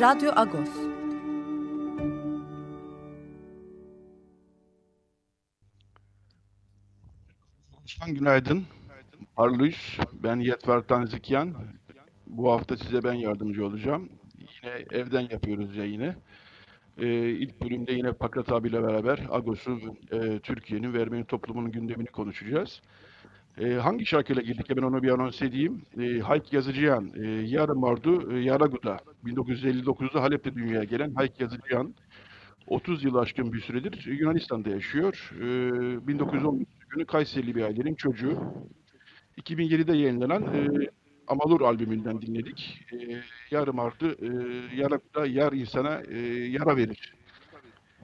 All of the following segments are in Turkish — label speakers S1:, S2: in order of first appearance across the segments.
S1: Radyo Agos.
S2: Başkan günaydın. Parlıyız. Ben Yetver Tanzikyan. Bu hafta size ben yardımcı olacağım. Yine evden yapıyoruz yayını. Ee, ilk bölümde yine Pakrat abiyle beraber Agos'u, e, Türkiye'nin ve Ermeni toplumunun gündemini konuşacağız. Ee, hangi şarkıyla girdik? Ben onu bir anons edeyim. Ee, Hayk Yazıcıyan, e, Yarım Mardu, e, Yaraguda. 1959'da Halep'te dünyaya gelen Hayk Yazıcıyan. 30 yıl aşkın bir süredir Yunanistan'da yaşıyor. Ee, 1919 günü Kayserili bir ailenin çocuğu. 2007'de yayınlanan e, Amalur albümünden dinledik. E, yarım ardı, e, yarakta yar insana e, yara verir.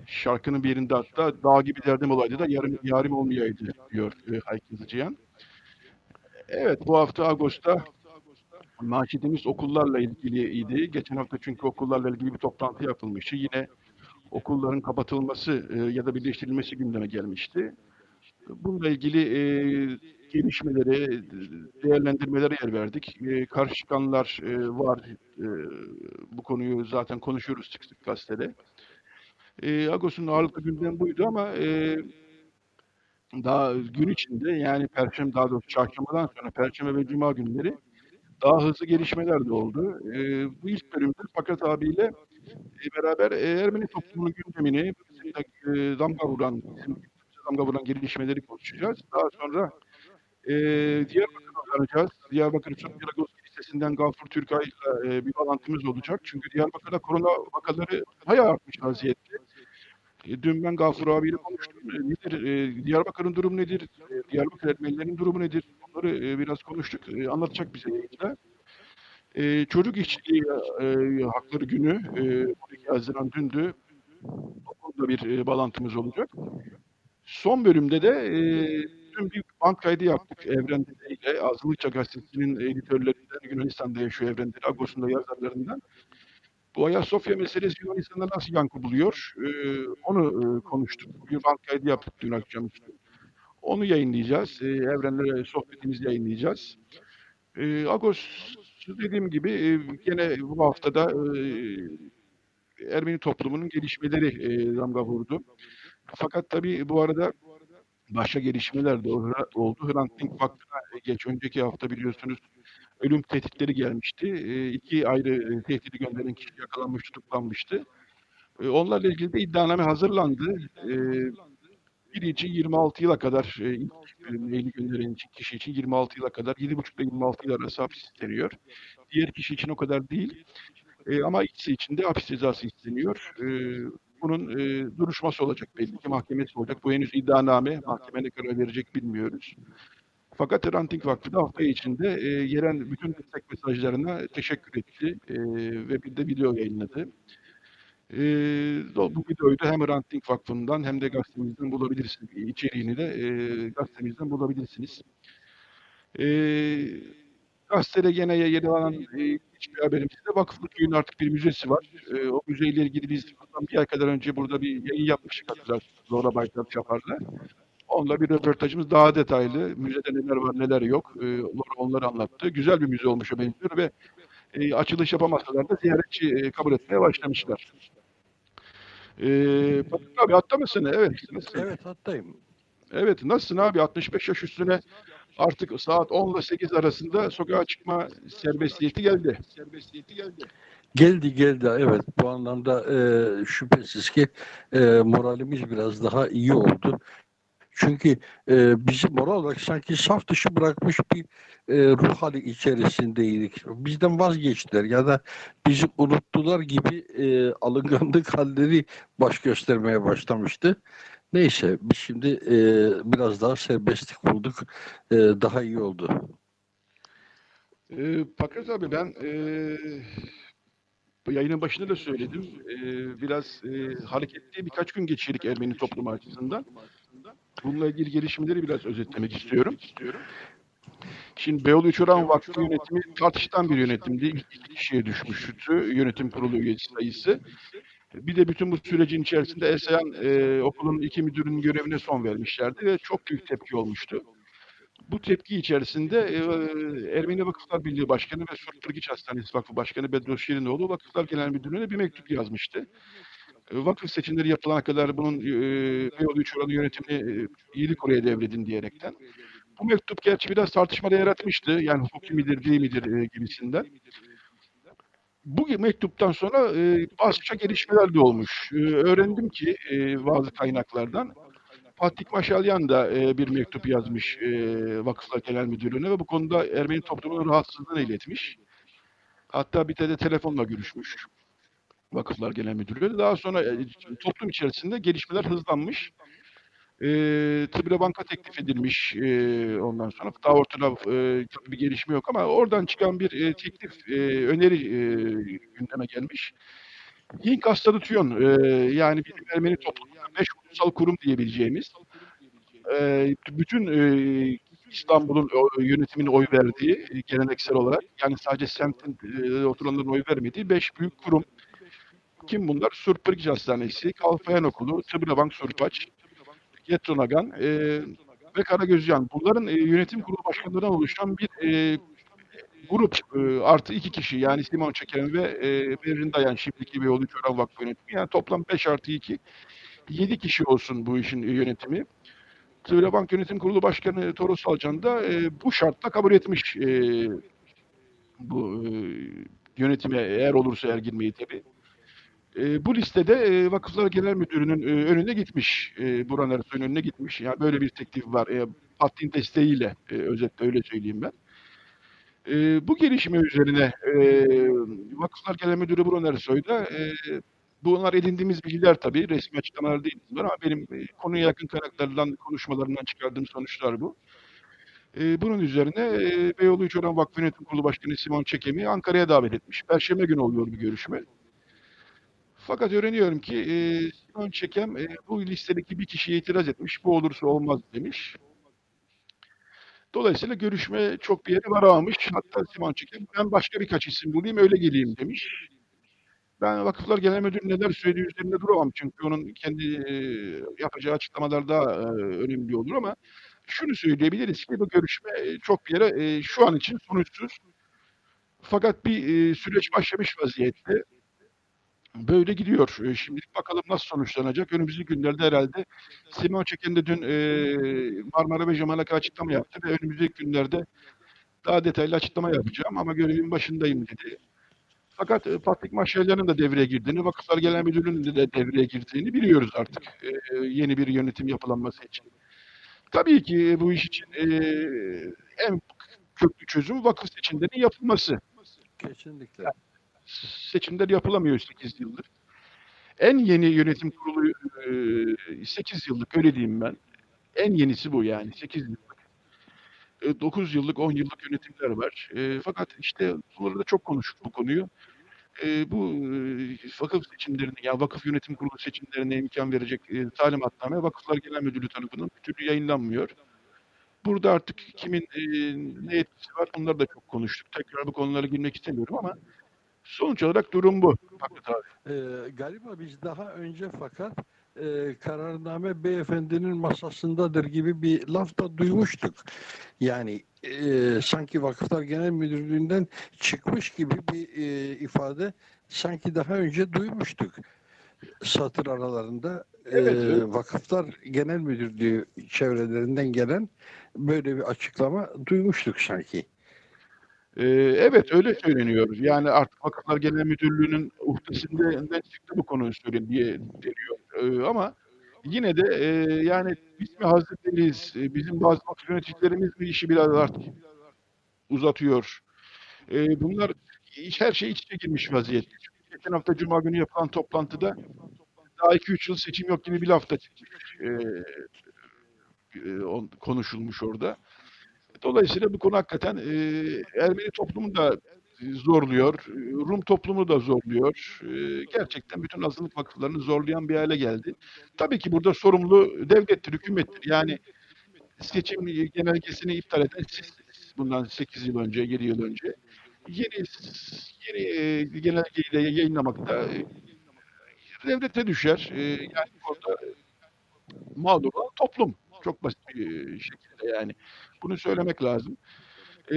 S2: Şarkının bir yerinde hatta dağ gibi derdim olaydı da yarım, yarim olmayaydı diyor e, Hayk Yazıcıyan. Evet bu hafta Ağustos'ta manşetimiz okullarla ilgiliydi. Geçen hafta çünkü okullarla ilgili bir toplantı yapılmıştı. Yine okulların kapatılması e, ya da birleştirilmesi gündeme gelmişti. Bununla ilgili e, gelişmelere, değerlendirmelere yer verdik. E, karşı çıkanlar e, var. E, bu konuyu zaten konuşuyoruz sık sık gazetede. E, Agos'un ağırlıklı gündem buydu ama e, daha gün içinde yani Perşembe daha doğrusu çarşambadan sonra Perşembe ve Cuma günleri daha hızlı gelişmeler de oldu. E, bu ilk bölümde Fakat abiyle e, beraber e, Ermeni toplumunun gündemini, e, damga vuran, damga vuran gelişmeleri konuşacağız. Daha sonra e, Diyarbakır'a uzanacağız. Diyarbakır Sofyalagos Lisesi'nden Gafur Türkay'la e, bir bağlantımız olacak. Çünkü Diyarbakır'da korona vakaları bayağı artmış vaziyette. E, dün ben Gafur abiyle konuştum. E, nedir? E, Diyarbakır'ın durumu nedir? Diyarbakır Ermenilerinin durumu nedir? Bunları e, biraz konuştuk. Anlatacak bize yayında. Çocuk işçiliği hakları günü e, 12 Haziran dündü. Okulda bir bağlantımız olacak. Son bölümde de dün bir band kaydı yaptık Evren ile. Azılıkça gazetesinin editörlerinden Yunanistan'da yaşıyor Evren Agos'un da yazarlarından. Bu Ayasofya meselesi Yunanistan'da nasıl yankı buluyor? E, onu e, konuştuk. Bir band kaydı yaptık dün akşamüstü. Onu yayınlayacağız. E, Evren'le sohbetimizi yayınlayacağız. E, Agos dediğim gibi e, gene bu haftada e, Ermeni toplumunun gelişmeleri e, damga vurdu. Fakat tabii bu arada başka gelişmeler de oldu. Hrant Dink Vakfı'na geç önceki hafta biliyorsunuz ölüm tehditleri gelmişti. E, iki ayrı tehdidi gönderen kişi yakalanmış, tutuklanmıştı. E, onlarla ilgili de iddianame hazırlandı. E, biri için 26 yıla kadar e, ilk maili gönderen kişi için 26 yıla kadar 7,5 ile 26 yıl arası hapis isteniyor. Diğer kişi için o kadar değil. E, ama ikisi için de hapis cezası isteniyor. E, bunun e, duruşması olacak belli ki mahkemesi olacak. Bu henüz iddianame, mahkeme ne karar verecek bilmiyoruz. Fakat Ranting Vakfı da hafta içinde e, gelen bütün destek mesajlarına teşekkür etti e, ve bir de video yayınladı. E, bu videoyu da hem Ranting Vakfı'ndan hem de gazetemizden bulabilirsiniz. İçeriğini de e, gazetemizden bulabilirsiniz. E, gazetede gene yayınlanan e, hiçbir haberimizde Vakıflı Köy'ün artık bir müzesi var. E, o müzeyle ilgili biz bir ay kadar önce burada bir yayın yapmıştık hatırlarsınız. Zora Baytar Çapar'la. Onunla bir röportajımız daha detaylı. Müzede neler var neler yok. E, onları anlattı. Güzel bir müze olmuşa benziyor ve e, açılış yapamasalar da ziyaretçi e, kabul etmeye başlamışlar. E, Patrik abi hatta mısın? Evet. Nasılsın?
S3: Evet hattayım.
S2: Evet nasılsın abi? 65 yaş üstüne artık saat 10 ile 8 arasında sokağa çıkma serbestiyeti geldi. Serbestiyeti geldi.
S3: Geldi geldi evet bu anlamda e, şüphesiz ki e, moralimiz biraz daha iyi oldu. Çünkü e, bizi moral olarak sanki saf dışı bırakmış bir e, ruh hali içerisindeydik. Bizden vazgeçtiler ya da bizi unuttular gibi e, alınganlık halleri baş göstermeye başlamıştı. Neyse biz şimdi e, biraz daha serbestlik bulduk. E, daha iyi oldu.
S2: Ee, Fakat abi ben e, yayının başında da söyledim. E, biraz e, hareketli birkaç gün geçirdik Ermeni toplumu açısından. Bununla ilgili gelişmeleri biraz özetlemek istiyorum. Şimdi Beyoğlu Üçören Vakfı yönetimi tartışılan bir yönetimdi. İlk iki kişiye düşmüştü yönetim kurulu üyesi sayısı. Bir de bütün bu sürecin içerisinde Esayan e, okulun iki müdürünün görevine son vermişlerdi ve çok büyük tepki olmuştu. Bu tepki içerisinde e, Ermeni Vakıflar Birliği Başkanı ve Surp Kırgıç Hastanesi Vakfı Başkanı Bedros Şirinoğlu Vakıflar Genel Müdürlüğü'ne bir mektup yazmıştı. E, vakıf seçimleri yapılana kadar bunun e, Beyoğlu Üç Oranı yönetimini e, iyilik oraya devredin diyerekten. Bu mektup gerçi biraz tartışma da yaratmıştı. Yani hukuki midir değil midir e, gibisinden. Bu mektuptan sonra e, başka gelişmeler de olmuş. E, öğrendim ki e, bazı kaynaklardan Fatih Maşalyan da e, bir mektup yazmış e, Vakıflar Genel Müdürlüğü'ne ve bu konuda Ermeni toplumunun rahatsızlığını iletmiş. Hatta bir de telefonla görüşmüş Vakıflar Genel Müdürlüğü. Daha sonra e, toplum içerisinde gelişmeler hızlanmış. E, Tıbra Banka teklif edilmiş e, ondan sonra. Daha ortada e, bir gelişme yok ama oradan çıkan bir e, teklif, e, öneri e, gündeme gelmiş. Hink Hastalıtyon, e, yani bizim Ermeni toplumunda beş ulusal kurum diyebileceğimiz, e, bütün e, İstanbul'un yönetiminin oy verdiği e, geleneksel olarak, yani sadece semtin e, oturanların oy vermediği beş büyük kurum. Kim bunlar? Surpırgıç Hastanesi, Kalfayan Okulu, Tıbrabank Surpaç, Yetronagan e, ve Karagözcan. Bunların e, yönetim kurulu başkanlarından oluşan bir e, grup e, artı iki kişi yani Simon Çeken ve e, Berrin Dayan şimdiki Beyoğlu Çoran Vakfı yönetimi. Yani toplam 5 artı 2 7 kişi olsun bu işin yönetimi. Tıbra Bank Yönetim Kurulu Başkanı Toros Alcan da e, bu şartla kabul etmiş e, bu e, yönetime eğer olursa eğer girmeyi tabii. E, bu listede e, Vakıflar Genel Müdürü'nün e, önüne gitmiş. E, Burhan Ersoy'un önüne gitmiş. Yani böyle bir teklif var. E, Pattin desteğiyle e, özetle öyle söyleyeyim ben. E, bu gelişme üzerine e, Vakıflar Genel Müdürü Burhan Ersoy da e, bunlar edindiğimiz bilgiler tabii. Resmi açıklamalar değil bunlar ama benim e, konuya yakın kaynaklardan, konuşmalarından çıkardığım sonuçlar bu. E, bunun üzerine e, Beyoğlu Üçören Vakfı Yönetim Kurulu Başkanı Simon Çekemi Ankara'ya davet etmiş. Perşembe günü oluyor bir görüşme. Fakat öğreniyorum ki e, Simon Çekem e, bu listedeki bir kişiye itiraz etmiş. Bu olursa olmaz demiş. Dolayısıyla görüşme çok bir yere varamamış. Hatta Simon Çekem ben başka birkaç isim bulayım öyle geleyim demiş. Ben Vakıflar Genel Müdürü neler söylediği üzerinde duramam. Çünkü onun kendi e, yapacağı açıklamalar daha e, önemli olur ama şunu söyleyebiliriz ki bu görüşme çok bir yere e, şu an için sonuçsuz. Fakat bir e, süreç başlamış vaziyette böyle gidiyor. E, şimdilik bakalım nasıl sonuçlanacak. Önümüzdeki günlerde herhalde Simon Çeken de dün e, Marmara ve Jamalaka açıklama yaptı ve önümüzdeki günlerde daha detaylı açıklama yapacağım ama görevin başındayım dedi. Fakat e, Patrik Maşalyan'ın da devreye girdiğini, Vakıflar Genel Müdürlüğü'nün de devreye girdiğini biliyoruz artık e, yeni bir yönetim yapılanması için. Tabii ki bu iş için e, en köklü çözüm vakıf seçimlerinin yapılması.
S3: Kesinlikle.
S2: Yani, seçimler yapılamıyor 8 yıldır. En yeni yönetim kurulu e, 8 yıllık öyle diyeyim ben. En yenisi bu yani 8 yıllık. E, 9 yıllık 10 yıllık yönetimler var. E, fakat işte burada çok konuştuk bu konuyu. E, bu e, vakıf seçimlerine, yani vakıf yönetim kurulu seçimlerine imkan verecek e, talimatname Vakıflar Genel Müdürlüğü tarafından bir türlü yayınlanmıyor. Burada artık kimin e, ne etkisi var onları da çok konuştuk. Tekrar bu konulara girmek istemiyorum ama Sonuç olarak durum bu.
S3: Ee, galiba biz daha önce fakat e, kararname beyefendinin masasındadır gibi bir laf da duymuştuk. Yani e, sanki Vakıflar Genel Müdürlüğü'nden çıkmış gibi bir e, ifade sanki daha önce duymuştuk. Satır aralarında evet, e, Vakıflar Genel Müdürlüğü çevrelerinden gelen böyle bir açıklama duymuştuk sanki.
S2: Ee, evet öyle söyleniyor. Yani artık Vakıflar Genel Müdürlüğü'nün uhdesinden çıktı bu konu söyleniyor diye deniyor. Ee, ama yine de e, yani biz mi? E, bizim bazı vakıf yöneticilerimiz mi işi biraz artık uzatıyor? E, bunlar her şey iç içe girmiş vaziyette. Geçen hafta Cuma günü yapılan toplantıda daha 2-3 yıl seçim yok gibi bir lafta çıkmış. E, konuşulmuş orada. Dolayısıyla bu konu hakikaten e, Ermeni toplumu da zorluyor, Rum toplumu da zorluyor. E, gerçekten bütün azınlık vakıflarını zorlayan bir hale geldi. Tabii ki burada sorumlu devlettir, hükümettir. Yani seçim genelgesini iptal eden siz bundan 8 yıl önce, 7 yıl önce yeni yeni e, genelgeyi de yayınlamak da e, devlete düşer. E, yani orada mağdur olan toplum. Çok basit bir şekilde yani. Bunu söylemek lazım. E,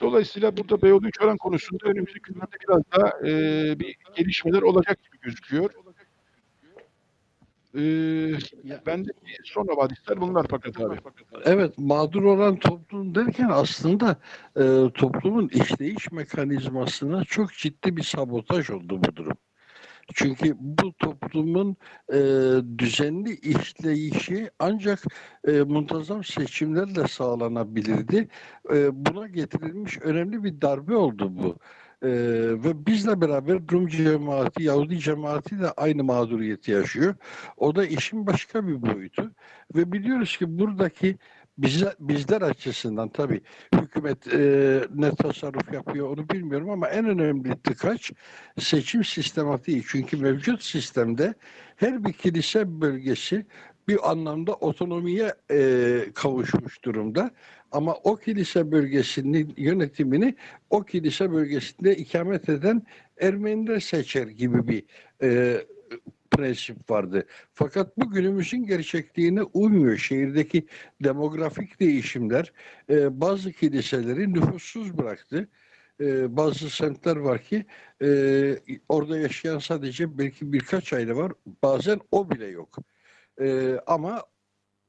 S2: dolayısıyla burada Beyoğlu Üçören konusunda önümüzdeki günlerde biraz daha e, bir gelişmeler olacak gibi gözüküyor. E, ben de son havadisler bunlar fakat abi.
S3: Evet mağdur olan toplum derken aslında e, toplumun işleyiş mekanizmasına çok ciddi bir sabotaj oldu bu durum. Çünkü bu toplumun e, düzenli işleyişi ancak e, muntazam seçimlerle sağlanabilirdi. E, buna getirilmiş önemli bir darbe oldu bu. Ee, ve bizle beraber Rum cemaati, Yahudi cemaati de aynı mağduriyeti yaşıyor. O da işin başka bir boyutu. Ve biliyoruz ki buradaki bizler, bizler açısından tabii hükümet e, ne tasarruf yapıyor onu bilmiyorum ama en önemli tıkaç seçim sistematiği. Çünkü mevcut sistemde her bir kilise bölgesi bir anlamda otonomiye e, kavuşmuş durumda. Ama o kilise bölgesinin yönetimini o kilise bölgesinde ikamet eden Ermeniler seçer gibi bir e, prensip vardı. Fakat bu günümüzün gerçekliğine uymuyor. Şehirdeki demografik değişimler e, bazı kiliseleri nüfussuz bıraktı. E, bazı semtler var ki e, orada yaşayan sadece belki birkaç aile var. Bazen o bile yok. E, ama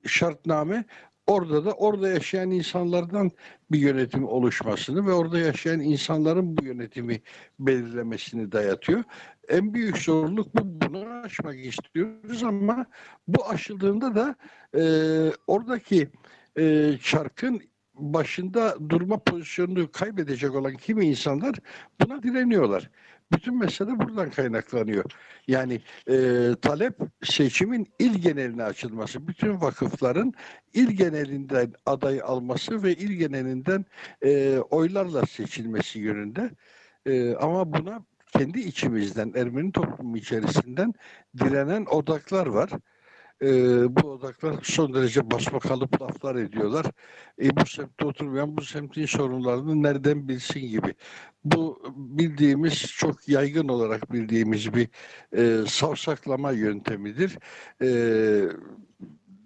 S3: şartname orada da orada yaşayan insanlardan bir yönetim oluşmasını ve orada yaşayan insanların bu yönetimi belirlemesini dayatıyor. En büyük zorluk bu. Bunu aşmak istiyoruz ama bu aşıldığında da e, oradaki e, çarkın başında durma pozisyonunu kaybedecek olan kimi insanlar buna direniyorlar. Bütün mesele buradan kaynaklanıyor. Yani e, talep seçimin il geneline açılması, bütün vakıfların il genelinden aday alması ve il genelinden e, oylarla seçilmesi yönünde. E, ama buna kendi içimizden, Ermeni toplumu içerisinden direnen odaklar var e, bu odaklar son derece basma kalıp laflar ediyorlar. E, bu semtte oturmayan bu semtin sorunlarını nereden bilsin gibi. Bu bildiğimiz çok yaygın olarak bildiğimiz bir e, savsaklama yöntemidir. E,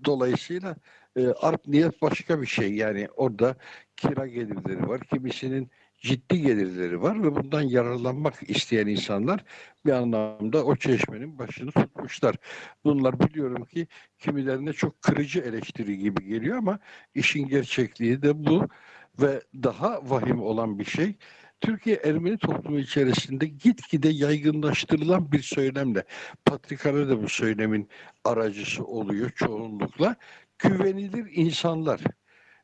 S3: dolayısıyla e, art niyet başka bir şey. Yani orada kira gelirleri var. Kimisinin ciddi gelirleri var ve bundan yararlanmak isteyen insanlar bir anlamda o çeşmenin başını tutmuşlar. Bunlar biliyorum ki kimilerine çok kırıcı eleştiri gibi geliyor ama işin gerçekliği de bu ve daha vahim olan bir şey Türkiye Ermeni toplumu içerisinde gitgide yaygınlaştırılan bir söylemle Patrikhane de bu söylemin aracısı oluyor çoğunlukla güvenilir insanlar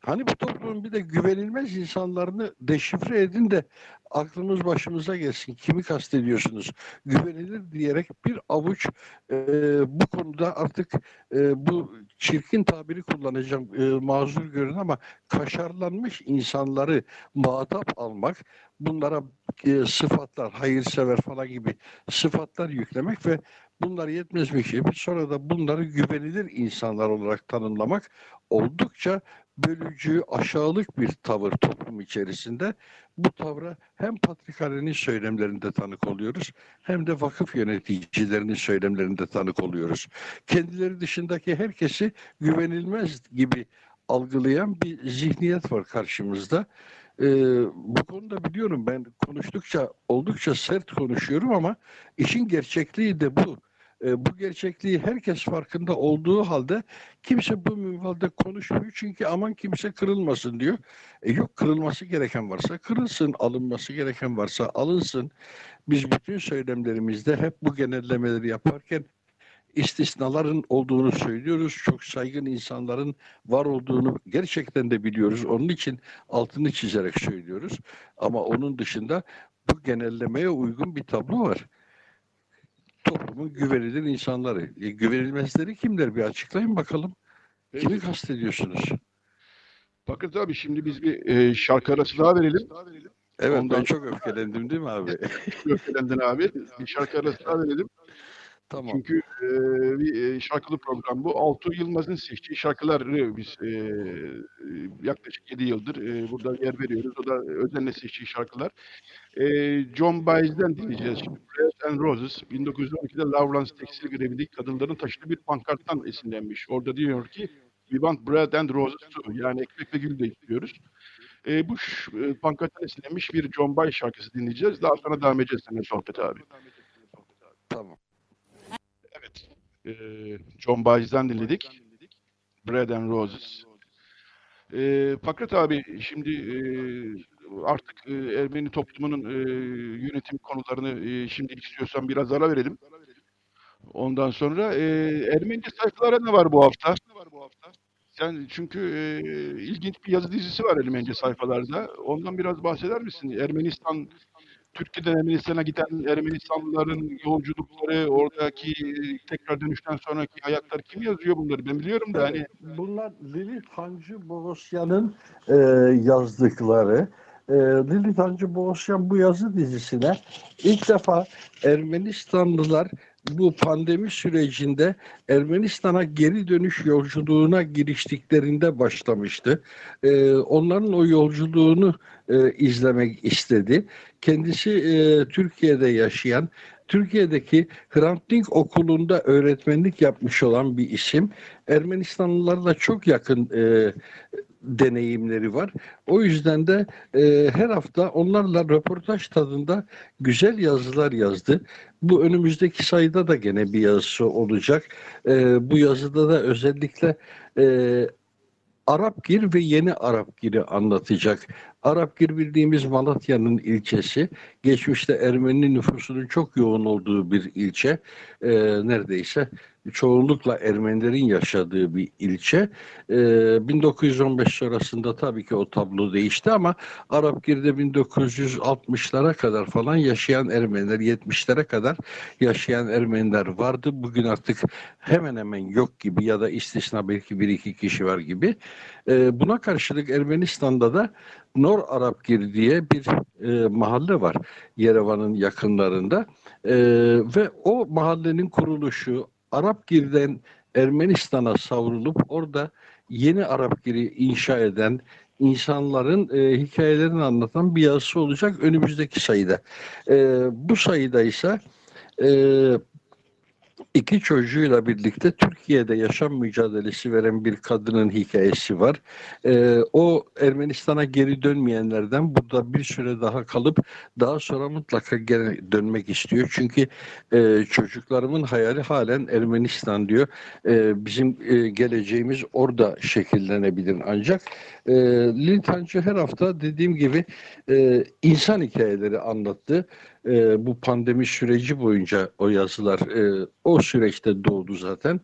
S3: Hani bu toplumun bir de güvenilmez insanlarını deşifre edin de aklınız başımıza gelsin. Kimi kastediyorsunuz? Güvenilir diyerek bir avuç e, bu konuda artık e, bu çirkin tabiri kullanacağım e, mazur görün ama kaşarlanmış insanları muhatap almak, bunlara e, sıfatlar, hayırsever falan gibi sıfatlar yüklemek ve bunlar yetmezmiş gibi sonra da bunları güvenilir insanlar olarak tanımlamak oldukça bölücü, aşağılık bir tavır toplum içerisinde. Bu tavra hem Patrikhane'nin söylemlerinde tanık oluyoruz hem de vakıf yöneticilerinin söylemlerinde tanık oluyoruz. Kendileri dışındaki herkesi güvenilmez gibi algılayan bir zihniyet var karşımızda. Ee, bu konuda biliyorum ben konuştukça oldukça sert konuşuyorum ama işin gerçekliği de bu. E, bu gerçekliği herkes farkında olduğu halde kimse bu minvalde konuşmuyor çünkü aman kimse kırılmasın diyor. E, yok kırılması gereken varsa kırılsın, alınması gereken varsa alınsın. Biz bütün söylemlerimizde hep bu genellemeleri yaparken istisnaların olduğunu söylüyoruz. Çok saygın insanların var olduğunu gerçekten de biliyoruz. Onun için altını çizerek söylüyoruz. Ama onun dışında bu genellemeye uygun bir tablo var toplumun güvenilir insanları. E, güvenilmezleri kimler bir açıklayın bakalım. Kimi kastediyorsunuz?
S2: Fakat abi şimdi biz bir e, şarkı arası daha verelim.
S3: Evet
S2: Ondan-
S3: ben çok öfkelendim değil mi abi?
S2: Öfkelendin abi. Bir şarkı arası daha verelim.
S3: Tamam.
S2: Çünkü e, bir şarkılı program bu. Altuğ Yılmaz'ın seçtiği şarkıları biz e, yaklaşık 7 yıldır e, burada yer veriyoruz. O da özenle seçtiği şarkılar. E, John Baez'den dinleyeceğiz. Şimdi Bread and Roses 1912'de Lawrence tekstil grevindeki kadınların taşıdığı bir pankarttan esinlenmiş. Orada diyor ki We want bread and roses too. Yani ekmek ve gül de istiyoruz. E, bu e, pankarttan esinlenmiş bir John Baez şarkısı dinleyeceğiz. Daha sonra devam edeceğiz seninle sohbet abi.
S3: Tamam.
S2: Ee, John Baez'den dinledik. Bread and Roses. Ee, Fakret abi şimdi e, artık e, Ermeni toplumunun e, yönetim konularını e, şimdilik istiyorsan biraz ara verelim. Ondan sonra e, Ermenice sayfalara ne var bu hafta? Sen çünkü e, ilginç bir yazı dizisi var Ermenice sayfalarda. Ondan biraz bahseder misin? Ermenistan Türkiye'den Ermenistan'a giden Ermenistanlıların yolculukları, oradaki tekrar dönüşten sonraki hayatlar kim yazıyor bunları? Ben biliyorum da hani
S3: Bunlar Lilith Hancı Bogosyan'ın e, yazdıkları. E, Lilith Hancı Bogosyan bu yazı dizisine ilk defa Ermenistanlılar bu pandemi sürecinde Ermenistan'a geri dönüş yolculuğuna giriştiklerinde başlamıştı. E, onların o yolculuğunu e, izlemek istedi. Kendisi e, Türkiye'de yaşayan, Türkiye'deki Hrant Dink Okulu'nda öğretmenlik yapmış olan bir isim. Ermenistanlılarla çok yakın e, deneyimleri var. O yüzden de e, her hafta onlarla röportaj tadında güzel yazılar yazdı. Bu önümüzdeki sayıda da gene bir yazısı olacak. E, bu yazıda da özellikle e, Arapgir ve Yeni Arapgir'i anlatacak. Arapgir bildiğimiz Malatya'nın ilçesi. Geçmişte Ermeni nüfusunun çok yoğun olduğu bir ilçe. Ee, neredeyse çoğunlukla Ermenilerin yaşadığı bir ilçe. Ee, 1915 sonrasında tabii ki o tablo değişti ama Arapgir'de 1960'lara kadar falan yaşayan Ermeniler, 70'lere kadar yaşayan Ermeniler vardı. Bugün artık hemen hemen yok gibi ya da istisna belki bir iki kişi var gibi. Ee, buna karşılık Ermenistan'da da Nor Arapgir diye bir e, mahalle var Yerevan'ın yakınlarında E, ve o mahallenin kuruluşu Arapgir'den Ermenistan'a savrulup orada yeni Arapgir'i inşa eden insanların e, hikayelerini anlatan bir yazısı olacak önümüzdeki sayıda. E, bu sayıda ise e, iki çocuğuyla birlikte Türkiye'de yaşam mücadelesi veren bir kadının hikayesi var. Ee, o Ermenistan'a geri dönmeyenlerden burada bir süre daha kalıp daha sonra mutlaka geri dönmek istiyor. Çünkü e, çocuklarımın hayali halen Ermenistan diyor. E, bizim e, geleceğimiz orada şekillenebilir ancak. E, Lintancı her hafta dediğim gibi e, insan hikayeleri anlattı e, bu pandemi süreci boyunca o yazılar e, o süreçte doğdu zaten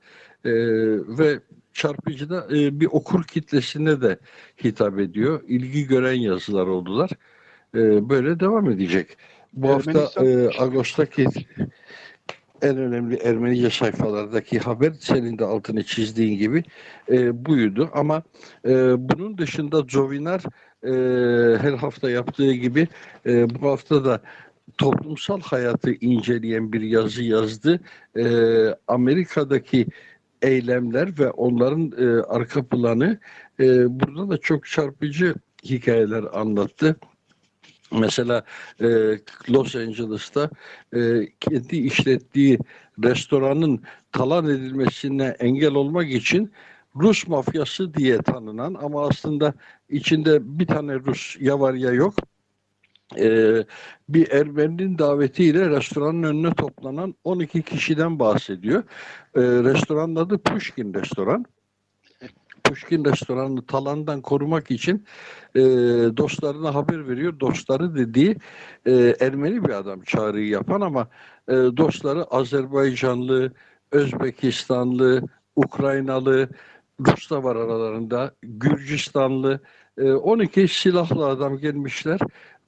S3: e, ve çarpıcıda e, bir okur kitlesine de hitap ediyor. İlgi gören yazılar oldular. E, böyle devam edecek. Bu hafta e, Ağustos'taki en önemli Ermenice sayfalardaki haber senin de altını çizdiğin gibi e, buydu. Ama e, bunun dışında Zovinar e, her hafta yaptığı gibi e, bu hafta da toplumsal hayatı inceleyen bir yazı yazdı. E, Amerika'daki eylemler ve onların e, arka planı e, burada da çok çarpıcı hikayeler anlattı. Mesela e, Los Angeles'ta e, kendi işlettiği restoranın talan edilmesine engel olmak için Rus mafyası diye tanınan ama aslında içinde bir tane Rus ya var ya yok e, bir Ermeninin davetiyle restoranın önüne toplanan 12 kişiden bahsediyor. E, restoranın adı Pushkin Restoran. Pushkin restoranını talandan korumak için e, dostlarına haber veriyor. Dostları dediği e, Ermeni bir adam çağrıyı yapan ama e, dostları Azerbaycanlı, Özbekistanlı, Ukraynalı Rus da var aralarında. Gürcistanlı e, 12 silahlı adam gelmişler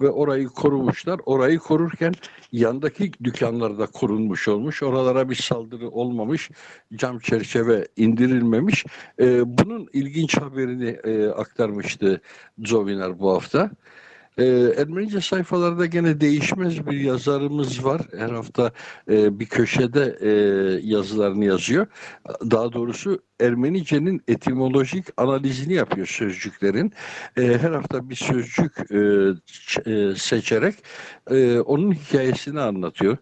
S3: ve orayı korumuşlar. Orayı korurken yandaki dükkanlar da korunmuş olmuş. Oralara bir saldırı olmamış. Cam çerçeve indirilmemiş. E, bunun ilginç haberini e, aktarmıştı Zoviner bu hafta. E, Ermenice sayfalarda gene değişmez bir yazarımız var. Her hafta e, bir köşede e, yazılarını yazıyor. Daha doğrusu Ermenice'nin etimolojik analizini yapıyor sözcüklerin. E, her hafta bir sözcük e, e, seçerek e, onun hikayesini anlatıyor.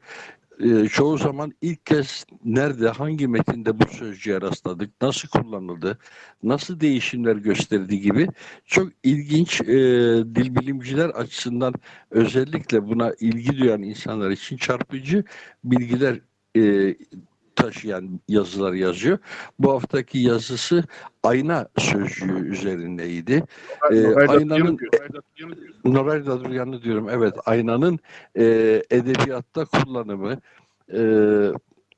S3: E, çoğu zaman ilk kez nerede, hangi metinde bu sözcüğe rastladık, nasıl kullanıldı, nasıl değişimler gösterdi gibi çok ilginç e, dil bilimciler açısından özellikle buna ilgi duyan insanlar için çarpıcı bilgiler e, taşıyan yazılar yazıyor. Bu haftaki yazısı ayna sözcüğü üzerindeydi. Ee, aynanın-.
S2: Noray
S3: Daduryan'ı diyorum. Evet, aynanın e, edebiyatta kullanımı, e,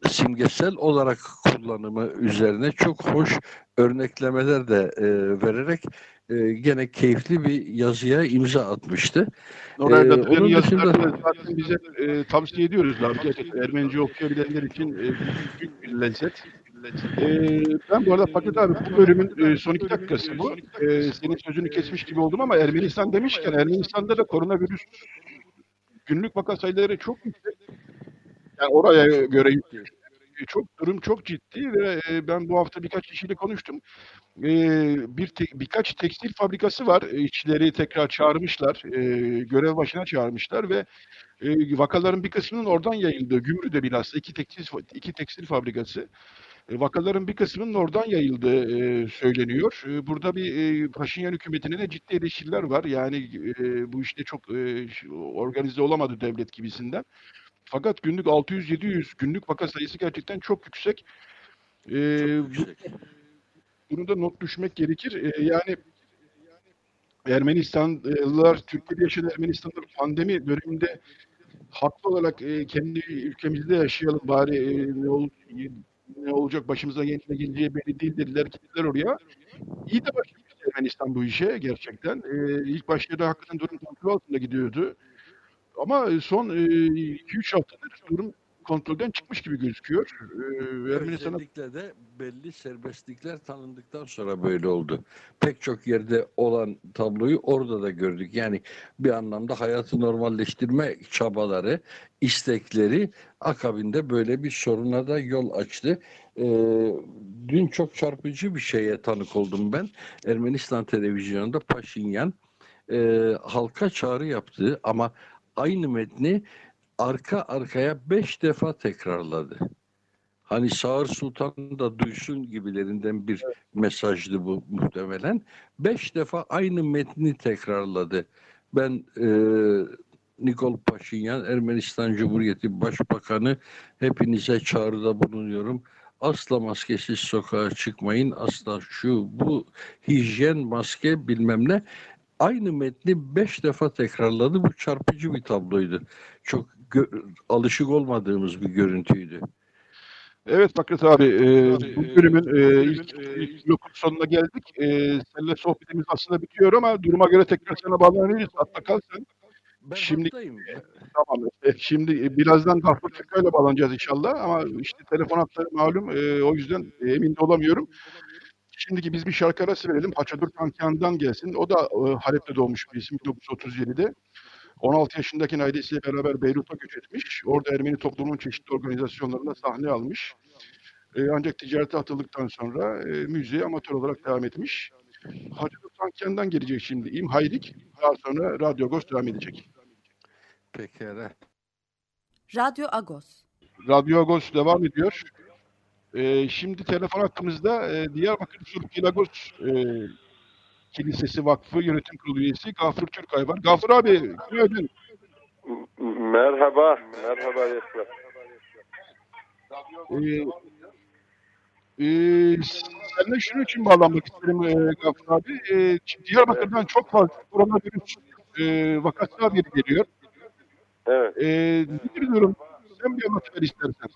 S3: simgesel olarak kullanımı üzerine çok hoş örneklemeler de e, vererek e, gene keyifli bir yazıya imza atmıştı.
S2: Noray
S3: Ee, onun dışında-
S2: zaten bize e, tavsiye ediyoruz abi. Gerçekten Ermenice okuyabilenler için e, büyük bir lezzet. E, ben bu arada Fakir abi bu bölümün e, son iki dakikası bu. E, senin sözünü kesmiş gibi oldum ama Ermenistan demişken Ermenistan'da da koronavirüs günlük vaka sayıları çok yüksek. Yani oraya göre yüksek. E, Çok durum çok ciddi ve e, ben bu hafta birkaç kişiyle konuştum. E, bir te- birkaç tekstil fabrikası var. İşçileri tekrar çağırmışlar. Görev başına çağırmışlar ve vakaların bir kısmının oradan yayıldığı Gümrü'de bilhassa iki tekstil iki tekstil fabrikası. Vakaların bir kısmının oradan yayıldığı söyleniyor. Burada bir Paşinyan hükümetine de ciddi eleştiriler var. Yani bu işte çok organize olamadı devlet gibisinden. Fakat günlük 600-700 günlük vaka sayısı gerçekten çok yüksek. E,
S3: Çok
S2: bu-
S3: yüksek.
S2: bunu da not düşmek gerekir. Ee, yani Ermenistanlılar, Türkiye'de yaşayan Ermenistanlılar pandemi döneminde haklı olarak e, kendi ülkemizde yaşayalım bari e, ne, ol, ne olacak başımıza ne geleceği belli değil dediler gittiler oraya. İyi de başlamış Ermenistan bu işe gerçekten. E, ilk başlarda hakikaten durum kontrol altında gidiyordu. Ama son 2-3 haftadır durum kontrolden çıkmış gibi gözüküyor. E, Ermenistan'a
S3: Özellikle de belli serbestlikler tanındıktan sonra böyle oldu. Pek çok yerde olan tabloyu orada da gördük. Yani bir anlamda hayatı normalleştirme çabaları, istekleri akabinde böyle bir soruna da yol açtı. Ee, dün çok çarpıcı bir şeye tanık oldum ben. Ermenistan televizyonunda Paşinyan e, halka çağrı yaptı ama aynı metni arka arkaya beş defa tekrarladı. Hani Sağır Sultan da duysun gibilerinden bir mesajdı bu muhtemelen. Beş defa aynı metni tekrarladı. Ben e, Nikol Paşinyan, Ermenistan Cumhuriyeti Başbakanı hepinize çağrıda bulunuyorum. Asla maskesiz sokağa çıkmayın. Asla şu bu hijyen maske bilmem ne. Aynı metni beş defa tekrarladı. Bu çarpıcı bir tabloydu. Çok gö- alışık olmadığımız bir görüntüydü.
S2: Evet Fakret abi, e, bu bölümün e, ilk, ilk blokun sonuna geldik. E, seninle sohbetimiz aslında bitiyor ama duruma göre tekrar sana bağlanıyoruz. Hatta kal sen.
S3: Ben
S2: Şimdi-
S3: hattayım.
S2: Tamam. E, şimdi e, birazdan Gafur Çakay'la bağlanacağız inşallah ama işte telefon hatları malum. E, o yüzden e, emin de olamıyorum. Şimdiki biz bir şarkı arası verelim. Haçadur Kankian'dan gelsin. O da e, Halep'te doğmuş bir isim 1937'de. 16 yaşındaki ailesiyle beraber Beyrut'a göç etmiş. Orada Ermeni toplumunun çeşitli organizasyonlarında sahne almış. E, ancak ticarete atıldıktan sonra e, müziğe amatör olarak devam etmiş. Haçadur Kankian'dan gelecek şimdi. İm Hayrik. Daha sonra Radyo Agos devam edecek.
S3: Pekala.
S1: Radyo Agos.
S2: Radyo Agos devam ediyor. Ee, şimdi telefon hattımızda e, Diyarbakır Surki Lagos e, Kilisesi Vakfı Yönetim Kurulu üyesi Gafur Türkay var. Gafur abi, günaydın.
S4: Merhaba, merhaba Yaşar.
S2: Ee, e, seninle şunun için bağlanmak isterim e, Gafur abi. E, Diyarbakır'dan çok fazla koronavirüs e, vakası haberi geliyor.
S4: Evet,
S2: E, nedir durum? Sen bir anlatıver istersen.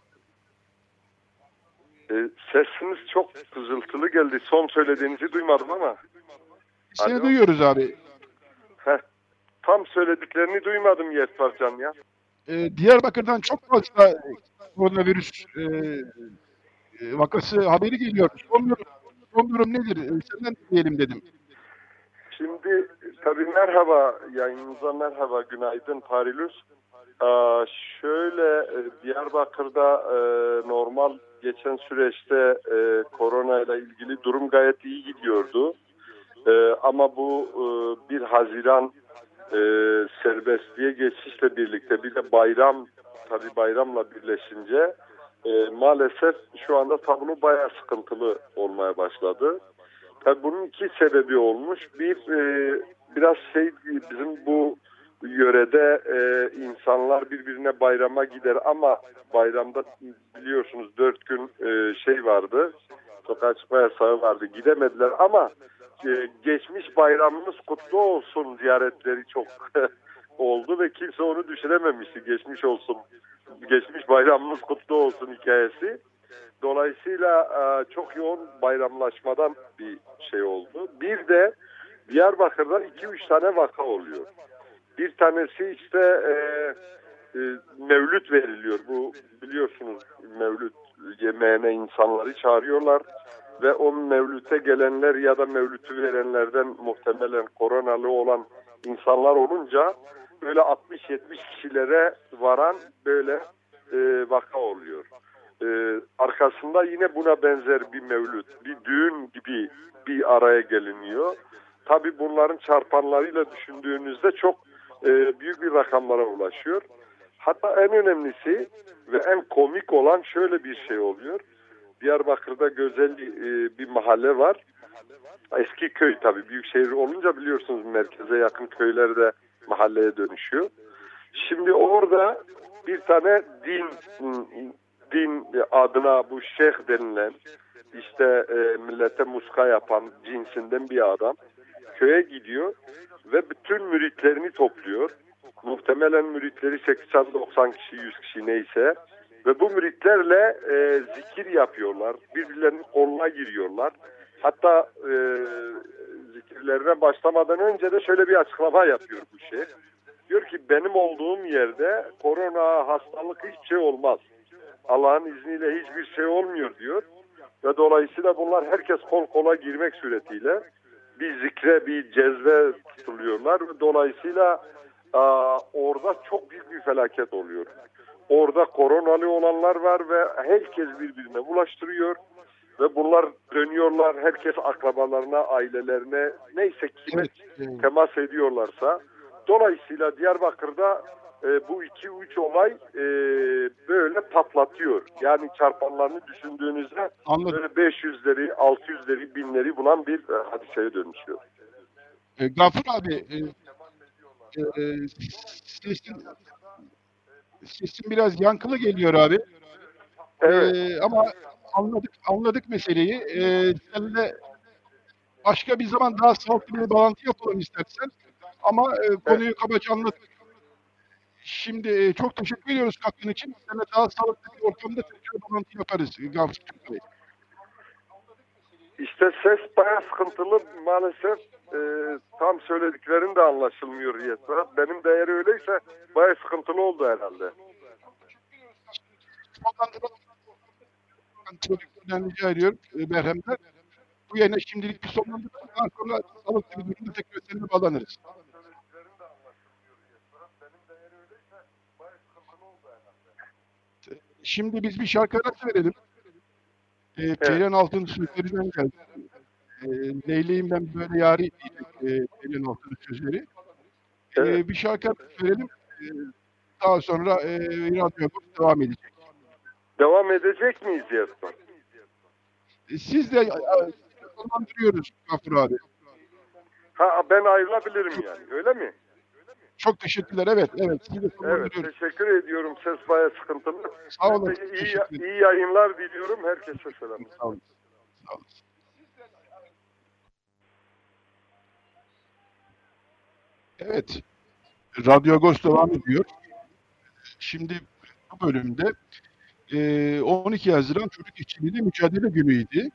S4: E, sesiniz çok fızıltılı geldi. Son söylediğinizi duymadım ama.
S2: Seni
S4: Alo.
S2: duyuyoruz abi.
S4: Heh, tam söylediklerini duymadım Yetvarcan ya.
S2: Ee, Diyarbakır'dan çok fazla koronavirüs e, e, vakası haberi geliyor. Son durum, son durum nedir? Ee, Senden diyelim dedim.
S4: Şimdi tabii merhaba yayınınıza merhaba günaydın Parilus. Aa, şöyle e, Diyarbakır'da e, normal geçen süreçte e, korona ile ilgili durum gayet iyi gidiyordu. E, ama bu e, 1 Haziran e, serbestliğe geçişle birlikte bir de bayram tabii bayramla birleşince maalesef şu anda tablo bayağı sıkıntılı olmaya başladı. Tabii bunun iki sebebi olmuş. Bir biraz şey bizim bu yörede e, insanlar birbirine bayrama gider ama bayramda biliyorsunuz dört gün e, şey vardı. Sokağa çıkma yasağı vardı. Gidemediler ama e, geçmiş bayramımız kutlu olsun ziyaretleri çok oldu ve kimse onu düşünememişti. Geçmiş olsun. Geçmiş bayramımız kutlu olsun hikayesi. Dolayısıyla e, çok yoğun bayramlaşmadan bir şey oldu. Bir de Diyarbakır'da 2-3 tane vaka oluyor. Bir tanesi işte e, e, mevlüt veriliyor. Bu biliyorsunuz mevlüt yemeğine insanları çağırıyorlar ve o mevlüte gelenler ya da mevlütü verenlerden muhtemelen koronalı olan insanlar olunca böyle 60-70 kişilere varan böyle e, vaka oluyor. E, arkasında yine buna benzer bir mevlüt, bir düğün gibi bir araya geliniyor. Tabi bunların çarpanlarıyla düşündüğünüzde çok e, büyük bir rakamlara ulaşıyor. Hatta en önemlisi ve en komik olan şöyle bir şey oluyor. Diyarbakır'da güzel e, bir mahalle var. Eski köy tabii büyük şehir olunca biliyorsunuz merkeze yakın köylerde mahalleye dönüşüyor. Şimdi orada bir tane din din adına bu şeyh denilen işte e, millete muska yapan cinsinden bir adam köye gidiyor ve bütün müritlerini topluyor. Muhtemelen müritleri 80-90 kişi 100 kişi neyse ve bu müritlerle e, zikir yapıyorlar. Birbirlerinin koluna giriyorlar. Hatta e, zikirlerine başlamadan önce de şöyle bir açıklama yapıyor bu şey. Diyor ki benim olduğum yerde korona hastalık hiçbir şey olmaz. Allah'ın izniyle hiçbir şey olmuyor diyor. Ve dolayısıyla bunlar herkes kol kola girmek suretiyle bir zikre bir cezve tutuluyorlar. Dolayısıyla aa, orada çok büyük bir felaket oluyor. Orada koronalı olanlar var ve herkes birbirine bulaştırıyor. Ve bunlar dönüyorlar herkes akrabalarına, ailelerine neyse kime
S2: Evet.
S4: temas ediyorlarsa. Dolayısıyla Diyarbakır'da e, bu iki üç olay e, böyle patlatıyor. Yani çarpanlarını düşündüğünüzde
S2: Anladım.
S4: böyle 500'leri, 600'leri, binleri bulan bir e, hadiseye dönüşüyor.
S2: E, Gafur abi e, e, sesin, sesin biraz yankılı geliyor abi.
S4: Evet.
S2: E, ama anladık anladık meseleyi. E, seninle başka bir zaman daha sağlıklı bir bağlantı yapalım istersen. Ama e, konuyu kabaca anlattık. Şimdi e, çok teşekkür ediyoruz katkın için. Seninle daha sağlıklı bir ortamda tekrar bağlantı yaparız. Gafur Türk Bey.
S4: İşte ses bayağı sıkıntılı maalesef e, tam söylediklerin de anlaşılmıyor Yetverat. Benim de eğer öyleyse bayağı sıkıntılı oldu herhalde.
S2: Ben rica ediyorum e, merhemler. Bu yayına şimdilik bir sonlandıralım. Daha sonra sağlıklı bir durumda tekrar seninle bağlanırız. Şimdi biz bir şarkı arası verelim. E, Perihan Altın sözlerinden geldi. E, Leyla'yım ben böyle yari diyecek e, Perihan Altın sözleri. E,
S4: Evet.
S2: bir şarkı arası verelim. E, daha sonra e, radyo devam edecek.
S4: Devam edecek miyiz Yetverat?
S2: E, Siz de sonlandırıyoruz Gafur abi.
S4: Ha ben ayrılabilirim yani öyle mi?
S2: Çok teşekkürler. Evet, evet.
S4: Evet teşekkür ediyorum. Ses bayağı sıkıntılı.
S2: Sağ olun.
S4: İyi, iyi yayınlar diliyorum. Herkese selam.
S2: Sağ olun. Sağ olun. Evet. Radyo Agos devam ediyor. Şimdi bu bölümde e, 12 Haziran Çocuk İşçiliğiyle Mücadele Günü'ydü.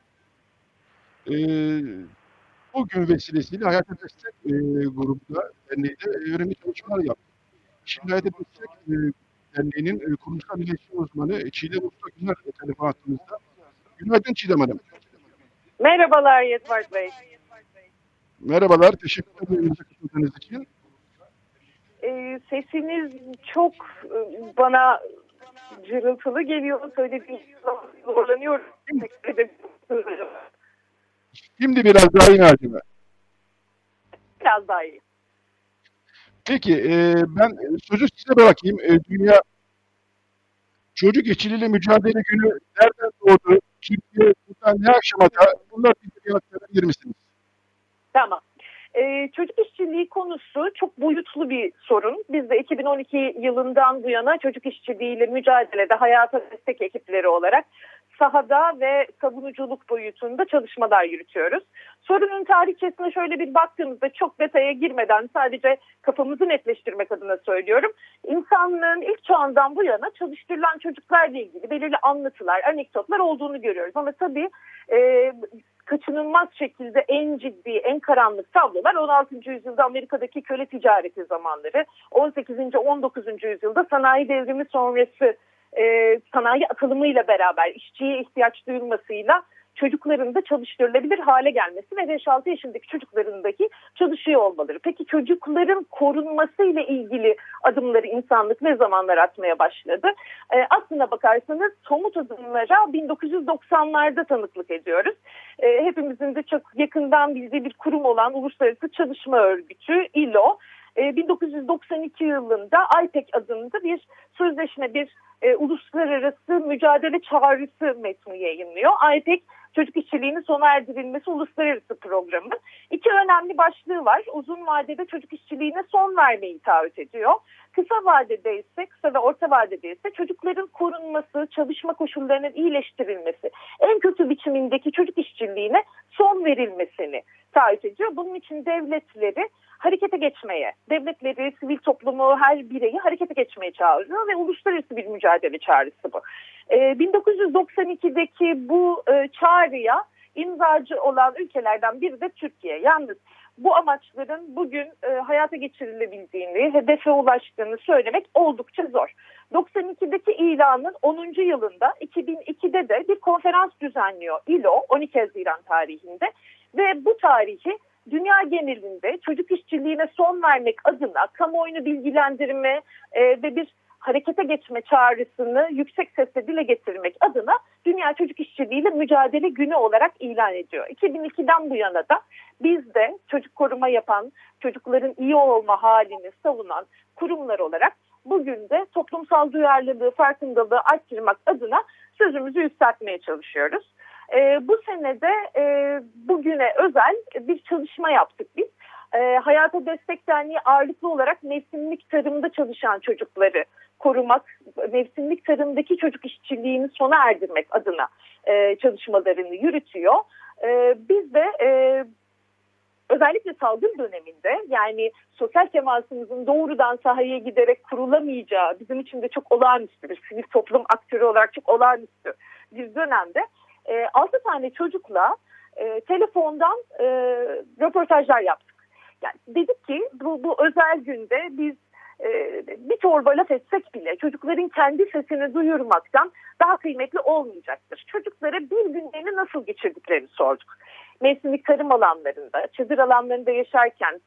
S2: E, bu gün vesilesiyle Hayata Destek e, grubunda derneğinde önemli çalışmalar yaptık. Şimdi Hayata Destek e, Derneği'nin e, kurumsal iletişim uzmanı Çiğdem Usta Güner telefon hattımızda. Günaydın Çiğdem Hanım.
S5: Merhabalar Yetvar Bey.
S2: Merhabalar, teşekkür ederim katıldığınız için.
S5: Ee, sesiniz çok e, bana cırıltılı geliyor. Söylediğiniz zaman zorlanıyorum.
S2: Şimdi biraz daha iyi acaba.
S5: Biraz daha iyi.
S2: Peki, e, ben sözü size bırakayım. E, Dünya Çocuk İşçiliğiyle Mücadele Günü nereden doğdu? Türkiye buradan ne aşamada? Bunlar bir aktarabilir misiniz?
S5: Tamam. Ee, çocuk işçiliği konusu çok boyutlu bir sorun. Biz de 2012 yılından bu yana çocuk işçiliğiyle mücadelede hayata destek ekipleri olarak sahada ve savunuculuk boyutunda çalışmalar yürütüyoruz. Sorunun tarihçesine şöyle bir baktığımızda çok detaya girmeden sadece kafamızı netleştirmek adına söylüyorum. İnsanlığın ilk çağından bu yana çalıştırılan çocuklarla ilgili belirli anlatılar, anekdotlar olduğunu görüyoruz. Ama tabii e, kaçınılmaz şekilde en ciddi, en karanlık tablolar 16. yüzyılda Amerika'daki köle ticareti zamanları, 18. 19. yüzyılda sanayi devrimi sonrası e, sanayi atılımıyla beraber işçiye ihtiyaç duyulmasıyla çocukların da çalıştırılabilir hale gelmesi ve 5-6 yaşındaki çocuklarındaki çalışıyor olmaları. Peki çocukların korunması ile ilgili adımları insanlık ne zamanlar atmaya başladı? E, aslına bakarsanız somut adımlara 1990'larda tanıklık ediyoruz. E, hepimizin de çok yakından bildiği bir kurum olan Uluslararası Çalışma Örgütü ILO 1992 yılında IPEC adında bir sözleşme, bir e, uluslararası mücadele çağrısı metni yayınlıyor. IPEC çocuk işçiliğinin sona erdirilmesi uluslararası programı. İki önemli başlığı var. Uzun vadede çocuk işçiliğine son vermeyi taahhüt ediyor. Kısa vadede ise, kısa ve orta vadede ise çocukların korunması, çalışma koşullarının iyileştirilmesi, en kötü biçimindeki çocuk işçiliğine son verilmesini taahhüt ediyor. Bunun için devletleri harekete geçmeye, devletleri, sivil toplumu, her bireyi harekete geçmeye çağırıyor ve uluslararası bir mücadele çağrısı bu. E, 1992'deki bu e, çağrıya imzacı olan ülkelerden biri de Türkiye. Yalnız bu amaçların bugün e, hayata geçirilebildiğini, hedefe ulaştığını söylemek oldukça zor. 92'deki ilanın 10. yılında 2002'de de bir konferans düzenliyor ILO 12 Haziran tarihinde ve bu tarihi dünya genelinde çocuk işçiliğine son vermek adına kamuoyunu bilgilendirme e, ve bir harekete geçme çağrısını yüksek sesle dile getirmek adına Dünya Çocuk İşçiliğiyle Mücadele Günü olarak ilan ediyor. 2002'den bu yana da biz de çocuk koruma yapan, çocukların iyi olma halini savunan kurumlar olarak bugün de toplumsal duyarlılığı, farkındalığı arttırmak adına sözümüzü yükseltmeye çalışıyoruz. E, bu senede e, bugüne özel bir çalışma yaptık biz. E, Hayata Destek Derneği ağırlıklı olarak mevsimlik tarımda çalışan çocukları korumak, mevsimlik tarımdaki çocuk işçiliğini sona erdirmek adına e, çalışmalarını yürütüyor. E, biz de e, özellikle salgın döneminde yani sosyal temasımızın doğrudan sahaya giderek kurulamayacağı bizim için de çok olağanüstü bir sivil toplum aktörü olarak çok olağanüstü bir dönemde e, 6 tane çocukla e, telefondan e, röportajlar yaptık. Yani dedik ki bu, bu özel günde biz e, bir torba laf etsek bile çocukların kendi sesini duyurmaktan daha kıymetli olmayacaktır. Çocuklara bir günlerini nasıl geçirdiklerini sorduk. Mevsimlik tarım alanlarında, çadır alanlarında yaşarken,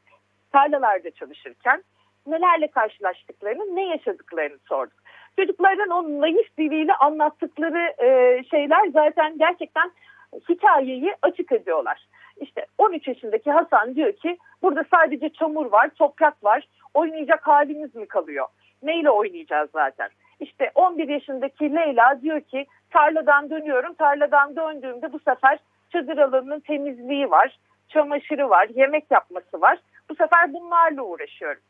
S5: tarlalarda çalışırken nelerle karşılaştıklarını, ne yaşadıklarını sorduk. Çocuklardan o naif diliyle anlattıkları e, şeyler zaten gerçekten hikayeyi açık ediyorlar. İşte 13 yaşındaki Hasan diyor ki burada sadece çamur var, toprak var. Oynayacak halimiz mi kalıyor? Neyle oynayacağız zaten? İşte 11 yaşındaki Leyla diyor ki tarladan dönüyorum. Tarladan döndüğümde bu sefer çadır alanının temizliği var, çamaşırı var, yemek yapması var. Bu sefer bunlarla uğraşıyorum.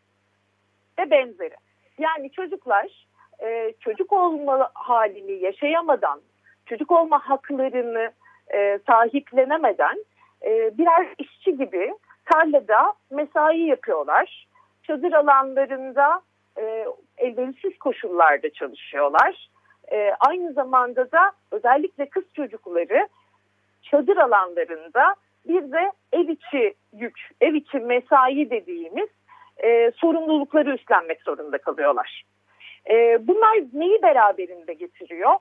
S5: Ve benzeri. Yani çocuklar e, çocuk olma halini yaşayamadan, çocuk olma haklarını e, sahiplenemeden e, birer işçi gibi tarlada mesai yapıyorlar. Çadır alanlarında e, elverişsiz koşullarda çalışıyorlar. e, aynı zamanda da özellikle kız çocukları çadır alanlarında bir de ev içi yük, ev içi mesai dediğimiz e, sorumlulukları üstlenmek zorunda kalıyorlar. E, bunlar neyi beraberinde getiriyor?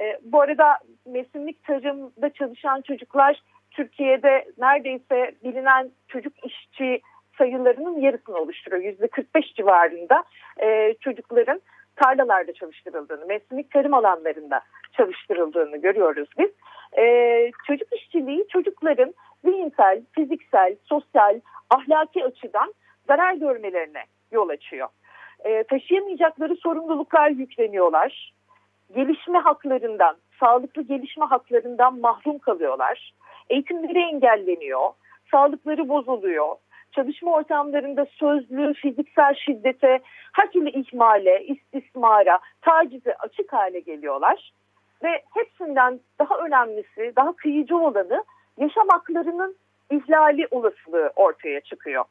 S5: E, bu arada mevsimlik tarımda çalışan çocuklar Türkiye'de neredeyse bilinen çocuk işçi sayılarının yarısını oluşturuyor. Yüzde 45 civarında e, çocukların tarlalarda çalıştırıldığını, mevsimlik tarım alanlarında çalıştırıldığını görüyoruz biz. E, çocuk işçiliği çocukların zihinsel, fiziksel, sosyal, ahlaki açıdan zarar görmelerine yol açıyor. E, taşıyamayacakları sorumluluklar yükleniyorlar. Gelişme haklarından, sağlıklı gelişme haklarından mahrum kalıyorlar. Eğitimleri engelleniyor, sağlıkları bozuluyor. Çalışma ortamlarında sözlü, fiziksel şiddete, her türlü ihmale, istismara, tacize açık hale geliyorlar. Ve hepsinden daha önemlisi, daha kıyıcı olanı yaşam haklarının ihlali olasılığı ortaya çıkıyor.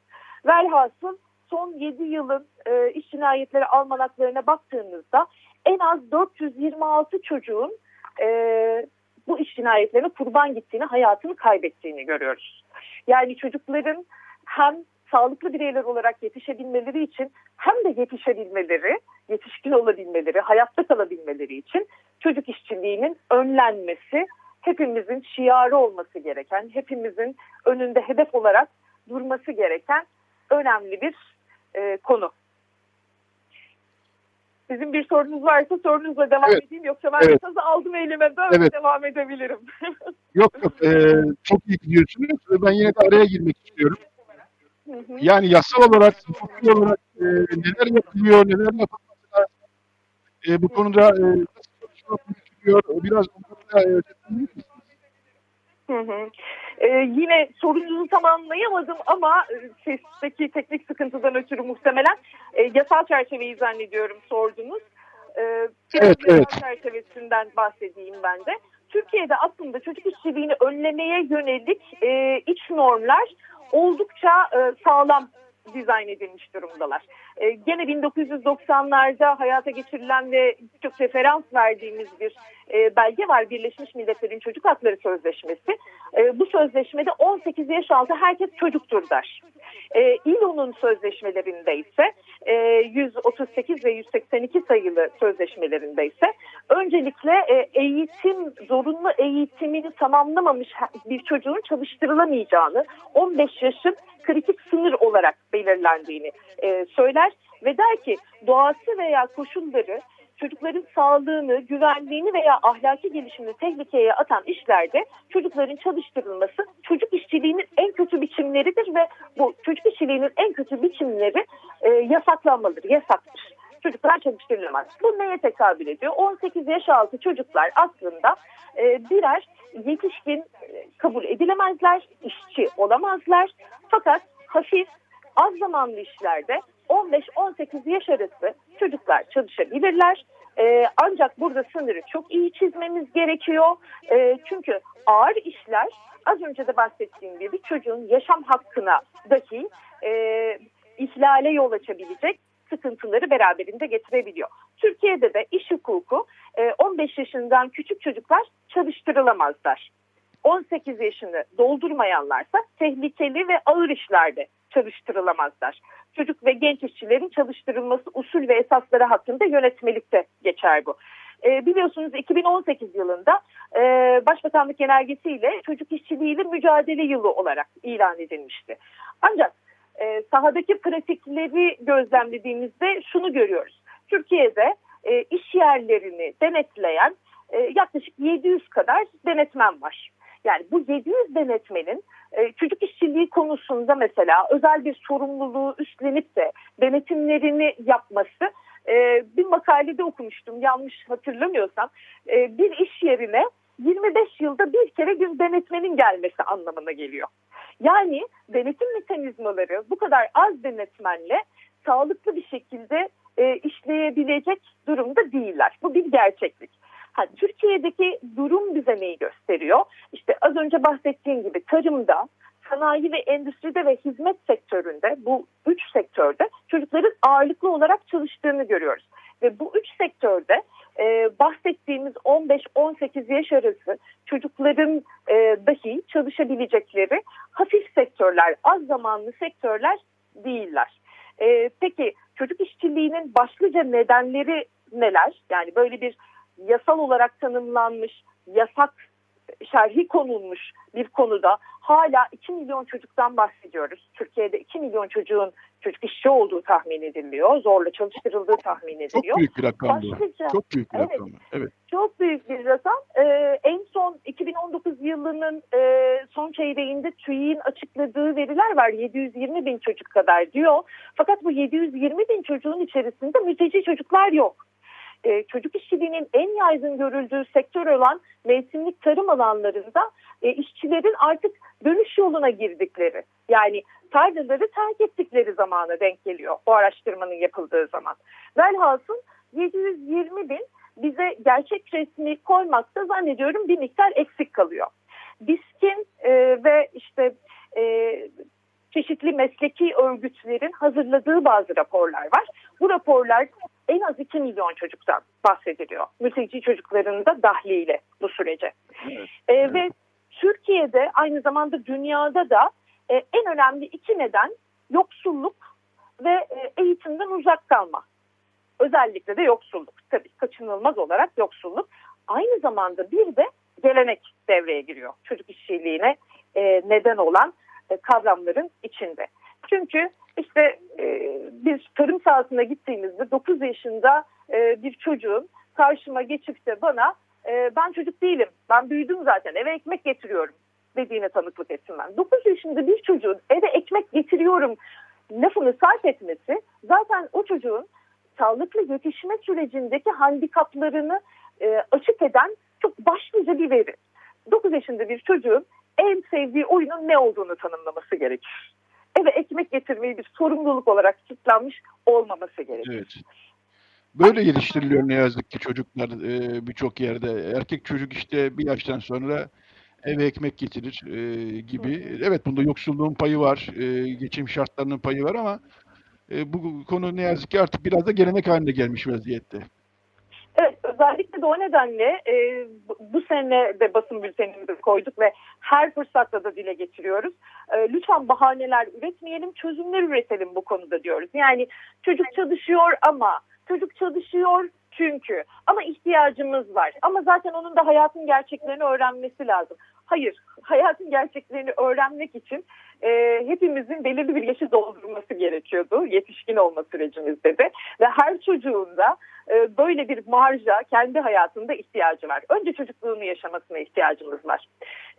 S5: Velhasıl son 7 yılın e, iş cinayetleri almanaklarına baktığımızda en az 426 çocuğun e, bu iş cinayetlerine kurban gittiğini, hayatını kaybettiğini görüyoruz. Yani çocukların hem sağlıklı bireyler olarak yetişebilmeleri için hem de yetişebilmeleri, yetişkin olabilmeleri, hayatta kalabilmeleri için çocuk işçiliğinin önlenmesi hepimizin şiarı olması gereken, hepimizin önünde hedef olarak durması gereken önemli bir e, konu. Sizin bir sorunuz varsa sorunuzla devam evet. edeyim yoksa ben evet. sazı aldım elime böyle evet. devam edebilirim.
S2: yok yok e, çok iyi gidiyorsunuz. Ben yine de araya girmek istiyorum. Hı hı. Yani yasal olarak, hukuki olarak e, neler yapılıyor, neler yapılması lazım? E, bu konuda e, nasıl çalışma yürütülüyor? Biraz onları da e,
S5: Hı hı. Ee, yine sorunuzu tamamlayamadım ama e, sesteki teknik sıkıntıdan ötürü muhtemelen e, yasal çerçeveyi zannediyorum sordunuz. Ee,
S2: evet, evet.
S5: çerçevesinden bahsedeyim ben de. Türkiye'de aslında çocuk işçiliğini önlemeye yönelik e, iç normlar oldukça e, sağlam dizayn edilmiş durumdalar. E, gene 1990'larda hayata geçirilen ve çok referans verdiğimiz bir e, belge var. Birleşmiş Milletler'in Çocuk Hakları Sözleşmesi. E, bu sözleşmede 18 yaş altı herkes çocuktur der. E, İLO'nun sözleşmelerinde ise e, 138 ve 182 sayılı sözleşmelerinde ise öncelikle eğitim, zorunlu eğitimini tamamlamamış bir çocuğun çalıştırılamayacağını, 15 yaşın kritik sınır olarak belirlendiğini söyler ve der ki doğası veya koşulları çocukların sağlığını, güvenliğini veya ahlaki gelişimini tehlikeye atan işlerde çocukların çalıştırılması çocuk işçiliğinin en kötü biçimleridir ve bu çocuk işçiliğinin en kötü biçimleri e, yasaklanmalıdır, yasaktır. Çocuklar çalıştırılamaz. Bu neye tekabül ediyor? 18 yaş altı çocuklar aslında e, birer yetişkin e, kabul edilemezler, işçi olamazlar. Fakat hafif, az zamanlı işlerde 15-18 yaş arası çocuklar çalışabilirler. Ee, ancak burada sınırı çok iyi çizmemiz gerekiyor. Ee, çünkü ağır işler az önce de bahsettiğim gibi çocuğun yaşam hakkına dahi e, ihlale yol açabilecek sıkıntıları beraberinde getirebiliyor. Türkiye'de de iş hukuku 15 e, yaşından küçük çocuklar çalıştırılamazlar. 18 yaşını doldurmayanlarsa tehlikeli ve ağır işlerde çalıştırılamazlar. Çocuk ve genç işçilerin çalıştırılması usul ve esasları hakkında yönetmelikte geçer bu. E, biliyorsunuz 2018 yılında e, Başbakanlık genelgesiyle çocuk işçiliğiyle mücadele yılı olarak ilan edilmişti. Ancak e, sahadaki pratikleri gözlemlediğimizde şunu görüyoruz. Türkiye'de e, iş yerlerini denetleyen e, yaklaşık 700 kadar denetmen var. Yani bu 700 denetmenin e, çocuk işçiliği konusunda mesela özel bir sorumluluğu üstlenip de denetimlerini yapması e, bir makalede okumuştum yanlış hatırlamıyorsam e, bir iş yerine 25 yılda bir kere bir denetmenin gelmesi anlamına geliyor. Yani denetim mekanizmaları bu kadar az denetmenle sağlıklı bir şekilde işleyebilecek durumda değiller. Bu bir gerçeklik. Ha, Türkiye'deki durum bize neyi gösteriyor? İşte az önce bahsettiğim gibi tarımda, sanayi ve endüstride ve hizmet sektöründe bu üç sektörde çocukların ağırlıklı olarak çalıştığını görüyoruz. Ve bu üç sektörde e, bahsettiğimiz 15-18 yaş arası çocukların e, dahi çalışabilecekleri hafif sektörler, az zamanlı sektörler değiller. E, peki çocuk işçiliğinin başlıca nedenleri neler? Yani böyle bir yasal olarak tanımlanmış, yasak şerhi konulmuş bir konuda hala 2 milyon çocuktan bahsediyoruz. Türkiye'de 2 milyon çocuğun çocuk işçi olduğu tahmin ediliyor. Zorla çalıştırıldığı tahmin ediliyor.
S2: Çok büyük bir rakam bu.
S5: Başlıca,
S2: Çok büyük bir
S5: evet,
S2: rakam. Evet.
S5: Çok büyük bir rakam. Ee, en son 2019 yılının e, son çeyreğinde TÜİ'nin açıkladığı veriler var. 720 bin çocuk kadar diyor. Fakat bu 720 bin çocuğun içerisinde mülteci çocuklar yok e, çocuk işçiliğinin en yaygın görüldüğü sektör olan mevsimlik tarım alanlarında e, işçilerin artık dönüş yoluna girdikleri yani tarlaları terk ettikleri zamana denk geliyor o araştırmanın yapıldığı zaman. Velhasıl 720 bin bize gerçek resmi koymakta zannediyorum bir miktar eksik kalıyor. BİSK'in e, ve işte e, çeşitli mesleki örgütlerin hazırladığı bazı raporlar var. Bu raporlar en az 2 milyon çocuktan bahsediliyor. Mülteci çocukların da dahliyle bu sürece. Evet. E, ve Türkiye'de aynı zamanda dünyada da e, en önemli iki neden yoksulluk ve e, eğitimden uzak kalma. Özellikle de yoksulluk. Tabii kaçınılmaz olarak yoksulluk. Aynı zamanda bir de gelenek devreye giriyor. Çocuk işçiliğine e, neden olan kavramların içinde. Çünkü işte e, bir tarım sahasına gittiğimizde 9 yaşında e, bir çocuğun karşıma geçip de bana e, ben çocuk değilim, ben büyüdüm zaten eve ekmek getiriyorum dediğine tanıklık ettim ben. 9 yaşında bir çocuğun eve ekmek getiriyorum lafını sarf etmesi zaten o çocuğun sağlıklı yetişme sürecindeki handikaplarını e, açık eden çok başlıca bir veri. 9 yaşında bir çocuğun en sevdiği oyunun ne olduğunu tanımlaması gerekir. Eve ekmek getirmeyi bir sorumluluk olarak kitlenmiş olmaması gerekir. Evet.
S2: Böyle yetiştiriliyor ne yazık ki çocuklar e, birçok yerde. Erkek çocuk işte bir yaştan sonra eve ekmek getirir e, gibi. Evet bunda yoksulluğun payı var, e, geçim şartlarının payı var ama e, bu konu ne yazık ki artık biraz da gelenek haline gelmiş vaziyette.
S5: Özellikle de o nedenle e, bu sene de basın bültenimizi koyduk ve her fırsatta da dile getiriyoruz. E, lütfen bahaneler üretmeyelim, çözümler üretelim bu konuda diyoruz. Yani çocuk çalışıyor ama çocuk çalışıyor çünkü ama ihtiyacımız var. Ama zaten onun da hayatın gerçeklerini öğrenmesi lazım. Hayır, hayatın gerçeklerini öğrenmek için e, hepimizin belirli bir yaşı doldurması gerekiyordu yetişkin olma sürecimizde de. Ve her çocuğun da e, böyle bir marja kendi hayatında ihtiyacı var. Önce çocukluğunu yaşamasına ihtiyacımız var.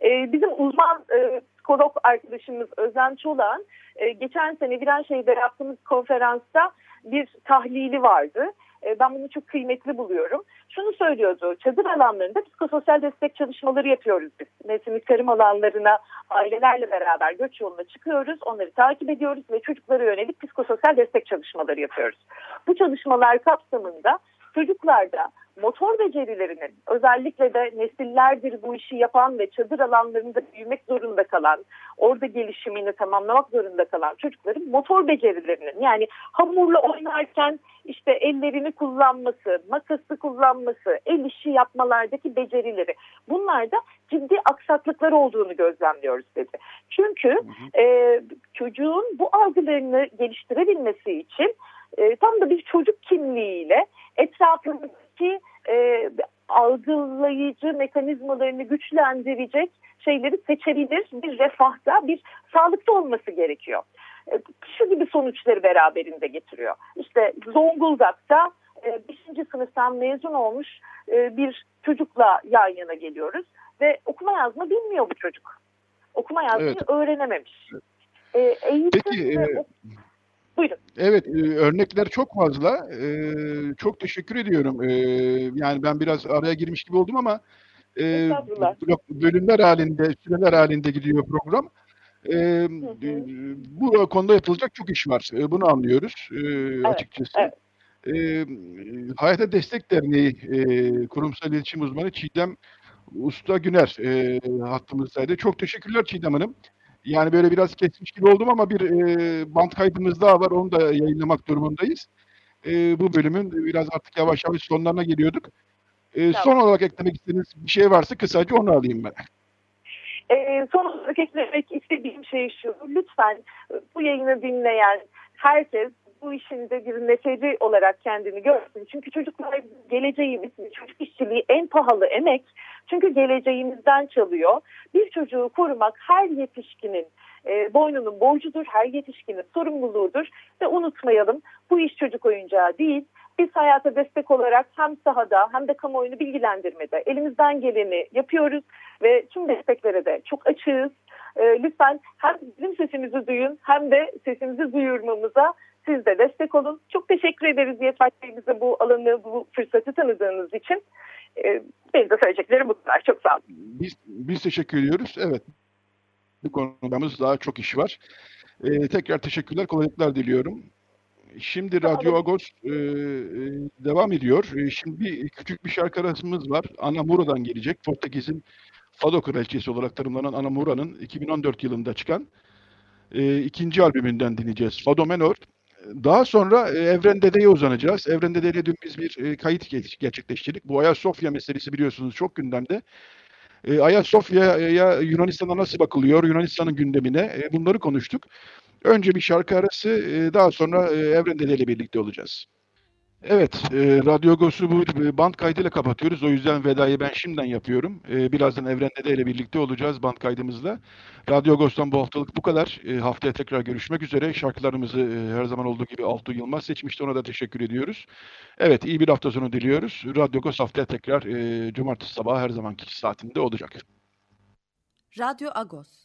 S5: E, bizim uzman e, psikolog arkadaşımız Özen Çolak'ın e, geçen sene Viranşehir'de yaptığımız konferansta bir tahlili vardı. E, ben bunu çok kıymetli buluyorum. Şunu söylüyordu, çadır alanlarında psikososyal destek çalışmaları yapıyoruz biz. Mevsimlik tarım alanlarına ailelerle beraber göç yoluna çıkıyoruz, onları takip ediyoruz ve çocuklara yönelik psikososyal destek çalışmaları yapıyoruz. Bu çalışmalar kapsamında çocuklarda motor becerilerinin özellikle de nesillerdir bu işi yapan ve çadır alanlarında büyümek zorunda kalan, orada gelişimini tamamlamak zorunda kalan çocukların motor becerilerinin yani hamurla oynarken işte ellerini kullanması, makası kullanması, el işi yapmalardaki becerileri bunlarda ciddi aksaklıklar olduğunu gözlemliyoruz dedi. Çünkü hı hı. E, çocuğun bu algılarını geliştirebilmesi için e, tam da bir çocuk kimliğiyle etrafındaki e, algılayıcı mekanizmalarını güçlendirecek şeyleri seçebilir, bir refahta, bir sağlıkta olması gerekiyor. E, şu gibi sonuçları beraberinde getiriyor. İşte Zonguldak'ta 5. E, sınıftan mezun olmuş e, bir çocukla yan yana geliyoruz ve okuma yazma bilmiyor bu çocuk. Okuma yazmayı evet. öğrenememiş.
S2: Eğitim Peki, ve, e, Buyurun. Evet, e, örnekler çok fazla. E, çok teşekkür ediyorum. E, yani ben biraz araya girmiş gibi oldum ama e, bölümler halinde, süreler halinde gidiyor program. E, hı hı. Bu konuda yapılacak çok iş var. E, bunu anlıyoruz e, evet, açıkçası. Evet. E, Hayata Destek Derneği e, kurumsal iletişim uzmanı Çiğdem Usta Güner e, hattımızdaydı. Çok teşekkürler Çiğdem Hanım. Yani böyle biraz kesmiş gibi oldum ama bir e, band kaydımız daha var. Onu da yayınlamak durumundayız. e, bu bölümün biraz artık yavaş yavaş sonlarına geliyorduk. E, tamam. Son olarak eklemek istediğiniz bir şey varsa kısaca onu alayım ben.
S5: E, son olarak eklemek istediğim şey şu. Lütfen bu yayını dinleyen herkes bu işin de bir neticeci olarak kendini görsün. Çünkü çocuklar geleceğimiz, çocuk işçiliği en pahalı emek. Çünkü geleceğimizden çalıyor. Bir çocuğu korumak her yetişkinin e, boynunun borcudur, her yetişkinin sorumluluğudur. Ve unutmayalım bu iş çocuk oyuncağı değil. Biz hayata destek olarak hem sahada hem de kamuoyunu bilgilendirmede elimizden geleni yapıyoruz ve tüm desteklere de çok açığız. E, lütfen hem bizim sesimizi duyun hem de sesimizi duyurmamıza siz de destek olun. Çok teşekkür ederiz Bey bize bu alanı, bu fırsatı tanıdığınız için. E, benim de söyleyeceklerim bu kadar. Çok sağ olun.
S2: Biz, biz teşekkür ediyoruz. Evet. Bu konumuz daha çok iş var. Ee, tekrar teşekkürler, kolaylıklar diliyorum. Şimdi Radyo Agos e, e, devam ediyor. E, şimdi bir küçük bir şarkı arasımız var. Ana Mura'dan gelecek. Portekiz'in Fado kraliçesi olarak tanımlanan Ana Mura'nın 2014 yılında çıkan e, ikinci albümünden dinleyeceğiz. Fado Menor. Daha sonra e, Evren Dede'ye uzanacağız. Evren Dede'yle dün biz bir e, kayıt gerçekleştirdik. Bu Ayasofya meselesi biliyorsunuz çok gündemde. E, Ayasofya'ya Yunanistan'a nasıl bakılıyor, Yunanistan'ın gündemine bunları konuştuk. Önce bir şarkı arası, daha sonra Evren Dede birlikte olacağız. Evet, e, Radyo Gos'u bu band kaydıyla kapatıyoruz. O yüzden vedayı ben şimdiden yapıyorum. E, birazdan Evren Dede ile birlikte olacağız band kaydımızla. Radyo Gos'tan bu haftalık bu kadar. E, haftaya tekrar görüşmek üzere. Şarkılarımızı e, her zaman olduğu gibi Altuğ Yılmaz seçmişti. Ona da teşekkür ediyoruz. Evet, iyi bir hafta sonu diliyoruz. Radyo Gos haftaya tekrar e, cumartesi sabahı her zamanki saatinde olacak.
S1: Radyo Agos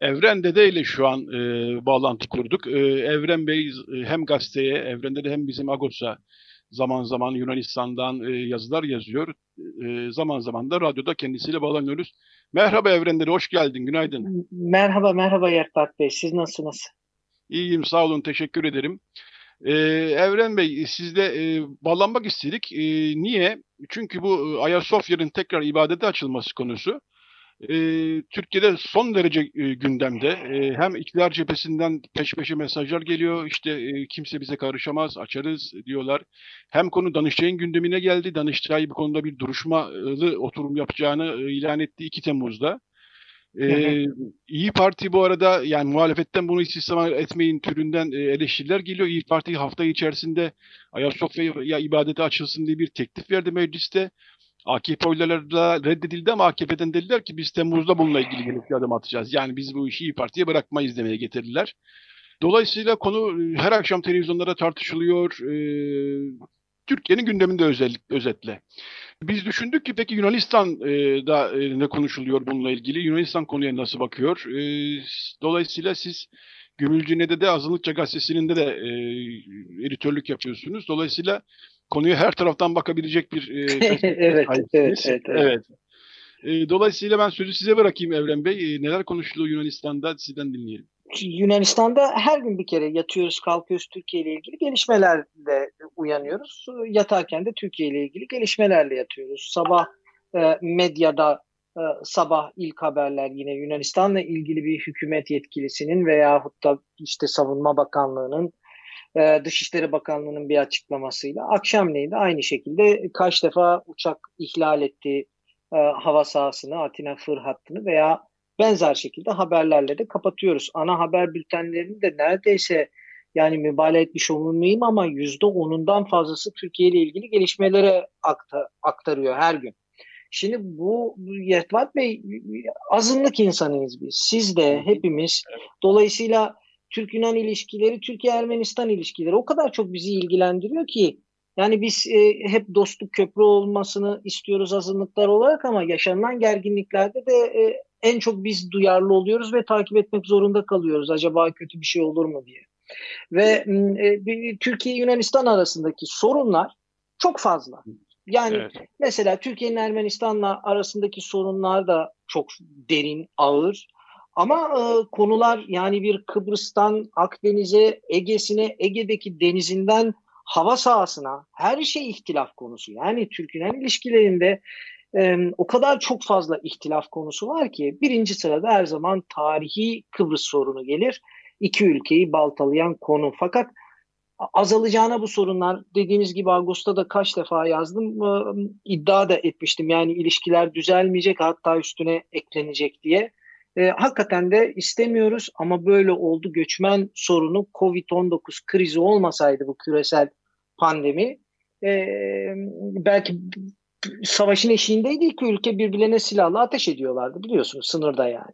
S2: Evren Dede ile şu an e, bağlantı kurduk. E, Evren Bey e, hem gazeteye, Evren Dede hem bizim Agos'a zaman zaman Yunanistan'dan e, yazılar yazıyor. E, zaman zaman da radyoda kendisiyle bağlanıyoruz. Merhaba Evren Dede, hoş geldin, günaydın.
S6: Merhaba, merhaba Yerpat Bey, siz nasılsınız?
S2: İyiyim, sağ olun, teşekkür ederim. Ee, Evren Bey, sizle e, bağlanmak istedik. E, niye? Çünkü bu Ayasofya'nın tekrar ibadete açılması konusu e, Türkiye'de son derece e, gündemde. E, hem iktidar cephesinden peş peşe mesajlar geliyor. İşte e, kimse bize karışamaz, açarız diyorlar. Hem konu Danıştay'ın gündemine geldi. Danıştay bu konuda bir duruşmalı oturum yapacağını e, ilan etti 2 Temmuz'da. Ee, İyi Parti bu arada yani muhalefetten bunu istismar etmeyin türünden e, eleştiriler geliyor. İyi Parti hafta içerisinde Ayasofya ibadete açılsın diye bir teklif verdi mecliste. AKP oyları da reddedildi ama AKP'den dediler ki biz Temmuz'da bununla ilgili bir adım atacağız. Yani biz bu işi İyi Parti'ye bırakmayız demeye getirdiler. Dolayısıyla konu e, her akşam televizyonlara tartışılıyor. Ee, Türkiye'nin gündeminde özellik, özetle. Biz düşündük ki peki Yunanistan'da e, ne konuşuluyor bununla ilgili? Yunanistan konuya nasıl bakıyor? E, dolayısıyla siz Gümülcine'de de Azınlıkça Gazetesi'nin de, de e, editörlük yapıyorsunuz. Dolayısıyla konuya her taraftan bakabilecek bir e,
S6: evet, evet, evet, evet.
S2: E, dolayısıyla ben sözü size bırakayım Evren Bey. E, neler konuşuluyor Yunanistan'da sizden dinleyelim.
S6: Yunanistan'da her gün bir kere yatıyoruz, kalkıyoruz Türkiye ile ilgili gelişmelerle uyanıyoruz. Yatarken de Türkiye ile ilgili gelişmelerle yatıyoruz. Sabah e, medyada e, sabah ilk haberler yine Yunanistan'la ilgili bir hükümet yetkilisinin veya da işte Savunma Bakanlığı'nın e, Dışişleri Bakanlığı'nın bir açıklamasıyla akşamleyin de aynı şekilde kaç defa uçak ihlal etti e, hava sahasını, Atina Fır hattını veya benzer şekilde haberlerle de kapatıyoruz. Ana haber bültenlerinin de neredeyse yani mübalağa etmiş olmayayım ama yüzde onundan fazlası Türkiye ile ilgili gelişmelere aktarıyor her gün. Şimdi bu Yetvat Bey azınlık insanıyız biz. Siz de hepimiz. Dolayısıyla Türk-Yunan ilişkileri, Türkiye-Ermenistan ilişkileri o kadar çok bizi ilgilendiriyor ki yani biz e, hep dostluk köprü olmasını istiyoruz azınlıklar olarak ama yaşanılan gerginliklerde de e, en çok biz duyarlı oluyoruz ve takip etmek zorunda kalıyoruz. Acaba kötü bir şey olur mu diye. Ve e, Türkiye-Yunanistan arasındaki sorunlar çok fazla. Yani evet. mesela Türkiye'nin Ermenistan'la arasındaki sorunlar da çok derin, ağır. Ama e, konular yani bir Kıbrıs'tan Akdeniz'e, Ege'sine, Ege'deki denizinden hava sahasına her şey ihtilaf konusu. Yani Türk-Yunan ilişkilerinde e, o kadar çok fazla ihtilaf konusu var ki birinci sırada her zaman tarihi Kıbrıs sorunu gelir. İki ülkeyi baltalayan konu. Fakat azalacağına bu sorunlar dediğimiz gibi Ağustos'ta da kaç defa yazdım e, iddia da etmiştim yani ilişkiler düzelmeyecek hatta üstüne eklenecek diye. E, hakikaten de istemiyoruz ama böyle oldu göçmen sorunu Covid-19 krizi olmasaydı bu küresel pandemi e, belki savaşın eşiğindeydi iki ülke birbirlerine silahla ateş ediyorlardı biliyorsunuz sınırda yani.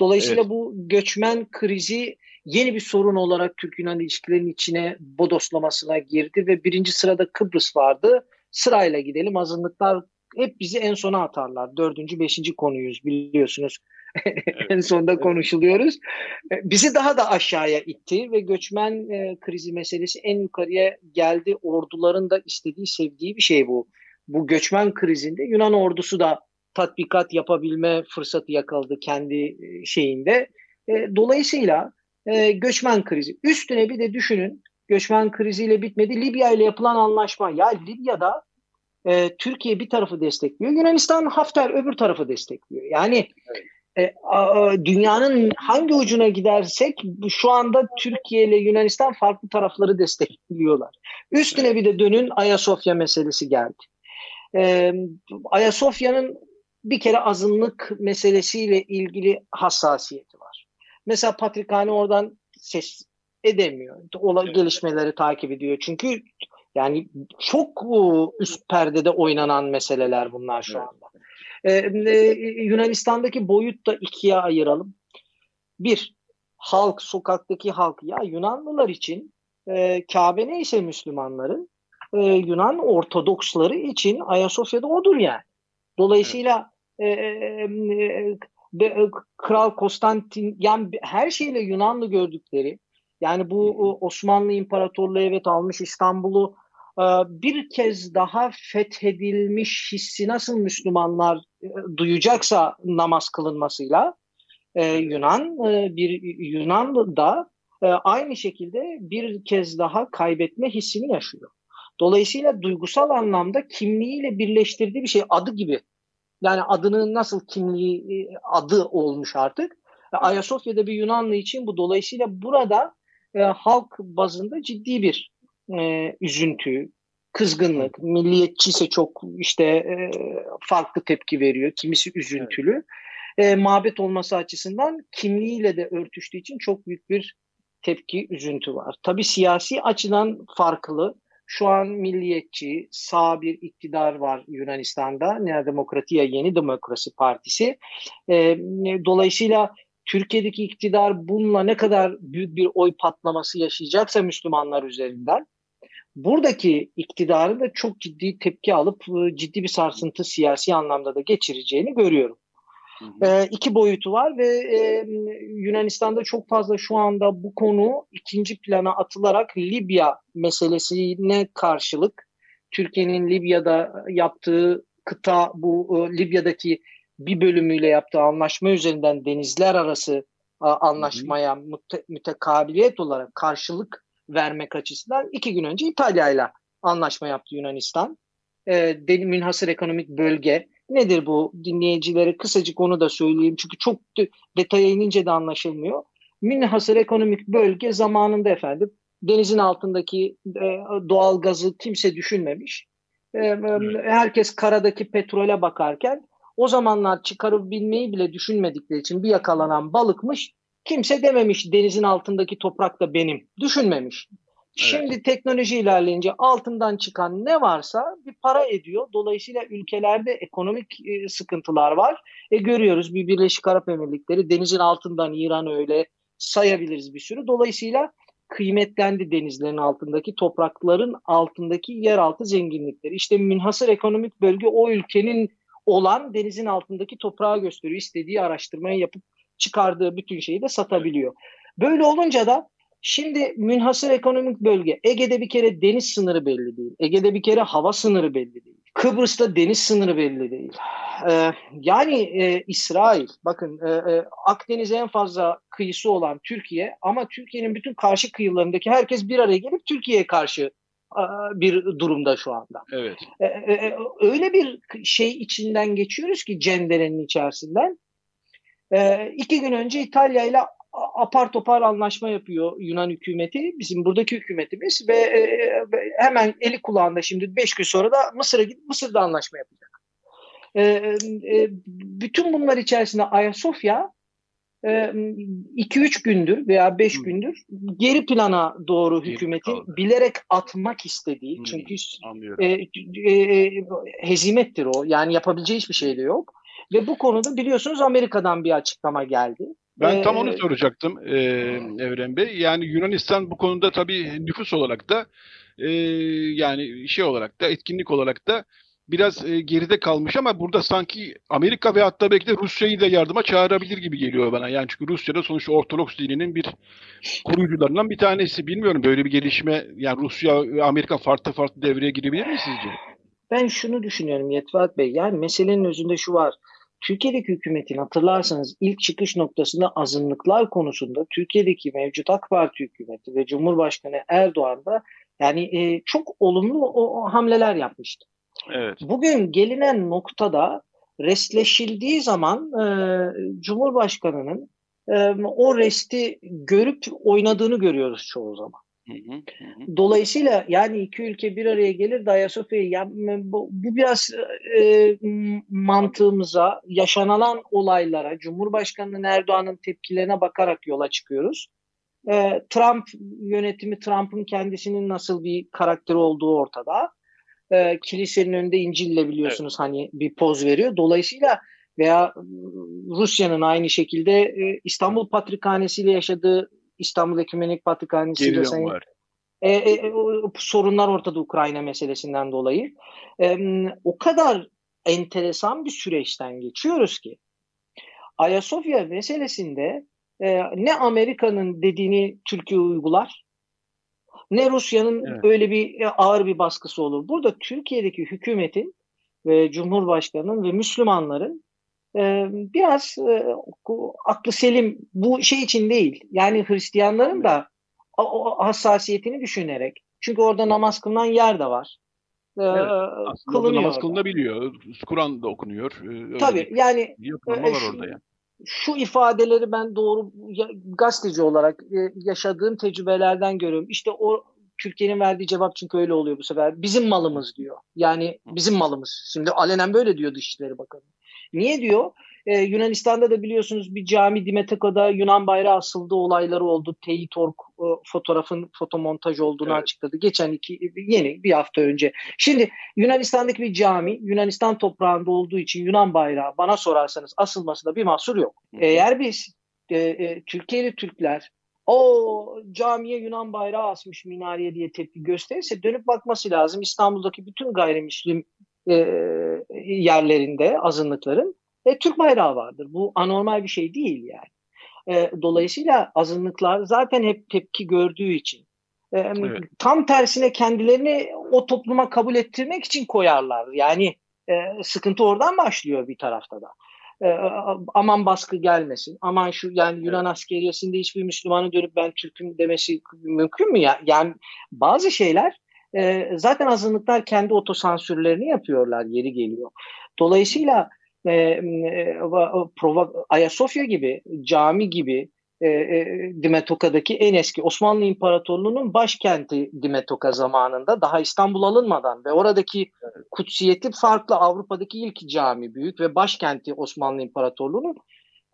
S6: Dolayısıyla evet. bu göçmen krizi yeni bir sorun olarak Türk-Yunan ilişkilerinin içine bodoslamasına girdi ve birinci sırada Kıbrıs vardı. Sırayla gidelim azınlıklar hep bizi en sona atarlar. Dördüncü, beşinci konuyuz biliyorsunuz. En sonda konuşuluyoruz. Bizi daha da aşağıya itti ve göçmen e, krizi meselesi en yukarıya geldi. Orduların da istediği, sevdiği bir şey bu. Bu göçmen krizinde Yunan ordusu da tatbikat yapabilme fırsatı yakaladı kendi e, şeyinde. E, dolayısıyla e, göçmen krizi. Üstüne bir de düşünün göçmen kriziyle bitmedi. Libya ile yapılan anlaşma. Ya Libya'da e, Türkiye bir tarafı destekliyor. Yunanistan Hafter öbür tarafı destekliyor. Yani e, a, dünyanın hangi ucuna gidersek şu anda Türkiye ile Yunanistan farklı tarafları destekliyorlar. Üstüne bir de dönün Ayasofya meselesi geldi. E, Ayasofya'nın bir kere azınlık meselesiyle ilgili hassasiyeti var. Mesela Patrikhane oradan ses edemiyor. Ola, gelişmeleri takip ediyor. Çünkü yani çok üst perdede oynanan meseleler bunlar şu anda. Ee, e, Yunanistan'daki boyut da ikiye ayıralım. Bir, halk, sokaktaki halk. Ya Yunanlılar için e, Kabe neyse Müslümanların, e, Yunan Ortodoksları için Ayasofya'da odur yani. Dolayısıyla e, e, e, Kral Konstantin yani her şeyle Yunanlı gördükleri yani bu Osmanlı İmparatorluğu evet almış İstanbul'u e, bir kez daha fethedilmiş hissi nasıl Müslümanlar e, duyacaksa namaz kılınmasıyla Yunan bir Yunan da aynı şekilde bir kez daha kaybetme hissini yaşıyor. Dolayısıyla duygusal anlamda kimliğiyle birleştirdiği bir şey adı gibi yani adının nasıl kimliği e, adı olmuş artık. Ayasofya'da bir Yunanlı için bu dolayısıyla burada e, halk bazında ciddi bir e, üzüntü, kızgınlık, milliyetçi ise çok işte e, farklı tepki veriyor, kimisi üzüntülü. E, mabet olması açısından kimliğiyle de örtüştüğü için çok büyük bir tepki, üzüntü var. Tabii siyasi açıdan farklı. Şu an milliyetçi, sağ bir iktidar var Yunanistan'da. Nea Demokratia Yeni Demokrasi Partisi. E, dolayısıyla Türkiye'deki iktidar bununla ne kadar büyük bir oy patlaması yaşayacaksa Müslümanlar üzerinden buradaki iktidarın da çok ciddi tepki alıp e, ciddi bir sarsıntı siyasi anlamda da geçireceğini görüyorum. E, iki boyutu var ve e, Yunanistan'da çok fazla şu anda bu konu ikinci plana atılarak Libya meselesine karşılık Türkiye'nin Libya'da yaptığı kıta bu e, Libya'daki bir bölümüyle yaptığı anlaşma üzerinden denizler arası a, anlaşmaya müte, mütekabiliyet olarak karşılık vermek açısından iki gün önce İtalya ile anlaşma yaptı Yunanistan. E, münhasır ekonomik bölge Nedir bu dinleyicilere kısacık onu da söyleyeyim. Çünkü çok detaya inince de anlaşılmıyor. Münhasır ekonomik bölge zamanında efendim denizin altındaki e, doğal gazı kimse düşünmemiş. E, e, herkes karadaki petrole bakarken o zamanlar çıkarabilmeyi bile düşünmedikleri için bir yakalanan balıkmış. Kimse dememiş denizin altındaki toprak da benim. Düşünmemiş. Şimdi evet. teknoloji ilerleyince altından çıkan ne varsa bir para ediyor. Dolayısıyla ülkelerde ekonomik e, sıkıntılar var. E görüyoruz bir Birleşik Arap Emirlikleri denizin altından İran öyle sayabiliriz bir sürü. Dolayısıyla kıymetlendi denizlerin altındaki toprakların altındaki yeraltı zenginlikleri. İşte münhasır ekonomik bölge o ülkenin olan denizin altındaki toprağı gösteriyor. İstediği araştırmayı yapıp çıkardığı bütün şeyi de satabiliyor. Böyle olunca da Şimdi münhasır ekonomik bölge. Ege'de bir kere deniz sınırı belli değil. Ege'de bir kere hava sınırı belli değil. Kıbrıs'ta deniz sınırı belli değil. Ee, yani e, İsrail, bakın e, e, Akdeniz'e en fazla kıyısı olan Türkiye ama Türkiye'nin bütün karşı kıyılarındaki herkes bir araya gelip Türkiye'ye karşı e, bir durumda şu anda.
S2: Evet.
S6: E, e, e, öyle bir şey içinden geçiyoruz ki cenderenin içerisinden. E, iki gün önce İtalya ile apar topar anlaşma yapıyor Yunan hükümeti, bizim buradaki hükümetimiz ve e, hemen eli kulağında şimdi 5 gün sonra da Mısır'a gidip Mısır'da anlaşma yapacak. E, e, bütün bunlar içerisinde Ayasofya 2-3 gündür veya 5 gündür geri plana doğru hükümetin bilerek atmak istediği hmm, çünkü e, e, hezimettir o yani yapabileceği hiçbir şey de yok ve bu konuda biliyorsunuz Amerika'dan bir açıklama geldi.
S2: Ben tam onu soracaktım e, Evren Bey. Yani Yunanistan bu konuda tabii nüfus olarak da e, yani şey olarak da etkinlik olarak da biraz e, geride kalmış ama burada sanki Amerika ve hatta belki de Rusya'yı da yardıma çağırabilir gibi geliyor bana. Yani çünkü Rusya'da sonuçta Ortodoks dininin bir koruyucularından bir tanesi. Bilmiyorum böyle bir gelişme yani Rusya ve Amerika farklı farklı devreye girebilir mi sizce?
S6: Ben şunu düşünüyorum Yetvat Bey. Yani meselenin özünde şu var. Türkiye'deki hükümetin hatırlarsanız ilk çıkış noktasında azınlıklar konusunda Türkiye'deki mevcut AK Parti hükümeti ve Cumhurbaşkanı Erdoğan da yani e, çok olumlu o, o hamleler yapmıştı. Evet. Bugün gelinen noktada restleşildiği zaman e, Cumhurbaşkanı'nın e, o resti görüp oynadığını görüyoruz çoğu zaman. Dolayısıyla yani iki ülke bir araya gelir Dayasofya'yı ya, bu, bu biraz e, mantığımıza, yaşanılan olaylara, Cumhurbaşkanı Erdoğan'ın tepkilerine bakarak yola çıkıyoruz. E, Trump yönetimi, Trump'ın kendisinin nasıl bir karakteri olduğu ortada. E, kilisenin önünde İncil'le biliyorsunuz evet. hani bir poz veriyor. Dolayısıyla veya Rusya'nın aynı şekilde e, İstanbul Patrikhanesi ile yaşadığı İstanbul Ekümenik Patrikhanesi de sayın, e, e, e, o, sorunlar ortada Ukrayna meselesinden dolayı. E, o kadar enteresan bir süreçten geçiyoruz ki Ayasofya meselesinde e, ne Amerika'nın dediğini Türkiye uygular ne Rusya'nın evet. öyle bir e, ağır bir baskısı olur. Burada Türkiye'deki hükümetin ve Cumhurbaşkanı'nın ve Müslümanların e, biraz e, aklı selim bu şey için değil. Yani Hristiyanların da o, o hassasiyetini düşünerek. Çünkü orada namaz kılınan yer de var.
S2: Ee, evet, aslında namaz kılınabiliyor. Kur'an da okunuyor.
S6: Ee, Tabii yani
S2: e, var orada yani.
S6: Şu ifadeleri ben doğru gazeteci olarak e, yaşadığım tecrübelerden görüyorum. İşte o Türkiye'nin verdiği cevap çünkü öyle oluyor bu sefer. Bizim malımız diyor. Yani bizim malımız. Şimdi alenen böyle diyor Dışişleri Bakanı. Niye diyor? Ee, Yunanistan'da da biliyorsunuz bir cami Dimeteka'da Yunan bayrağı asıldı olayları oldu. Teitork e, fotoğrafın fotomontaj olduğunu evet. açıkladı. Geçen iki yeni bir hafta önce. Şimdi Yunanistan'daki bir cami Yunanistan toprağında olduğu için Yunan bayrağı bana sorarsanız asılmasında bir mahsur yok. Eğer biz e, e, Türkiye'li Türkler o camiye Yunan bayrağı asmış minareye diye tepki gösterirse dönüp bakması lazım. İstanbul'daki bütün gayrimüslim e, yerlerinde azınlıkların e, Türk bayrağı vardır. Bu anormal bir şey değil yani. E, dolayısıyla azınlıklar zaten hep tepki gördüğü için e, evet. tam tersine kendilerini o topluma kabul ettirmek için koyarlar. Yani e, sıkıntı oradan başlıyor bir tarafta da. E, aman baskı gelmesin. Aman şu yani Yunan askeriyesinde hiçbir Müslümanı dönüp ben Türk'üm demesi mümkün mü ya? Yani bazı şeyler e, zaten azınlıklar kendi otosansürlerini yapıyorlar yeri geliyor. Dolayısıyla e, e, Ayasofya gibi, cami gibi e, e, Dimetoka'daki en eski Osmanlı İmparatorluğu'nun başkenti Dimetoka zamanında daha İstanbul alınmadan ve oradaki kutsiyeti farklı Avrupa'daki ilk cami büyük ve başkenti Osmanlı İmparatorluğu'nun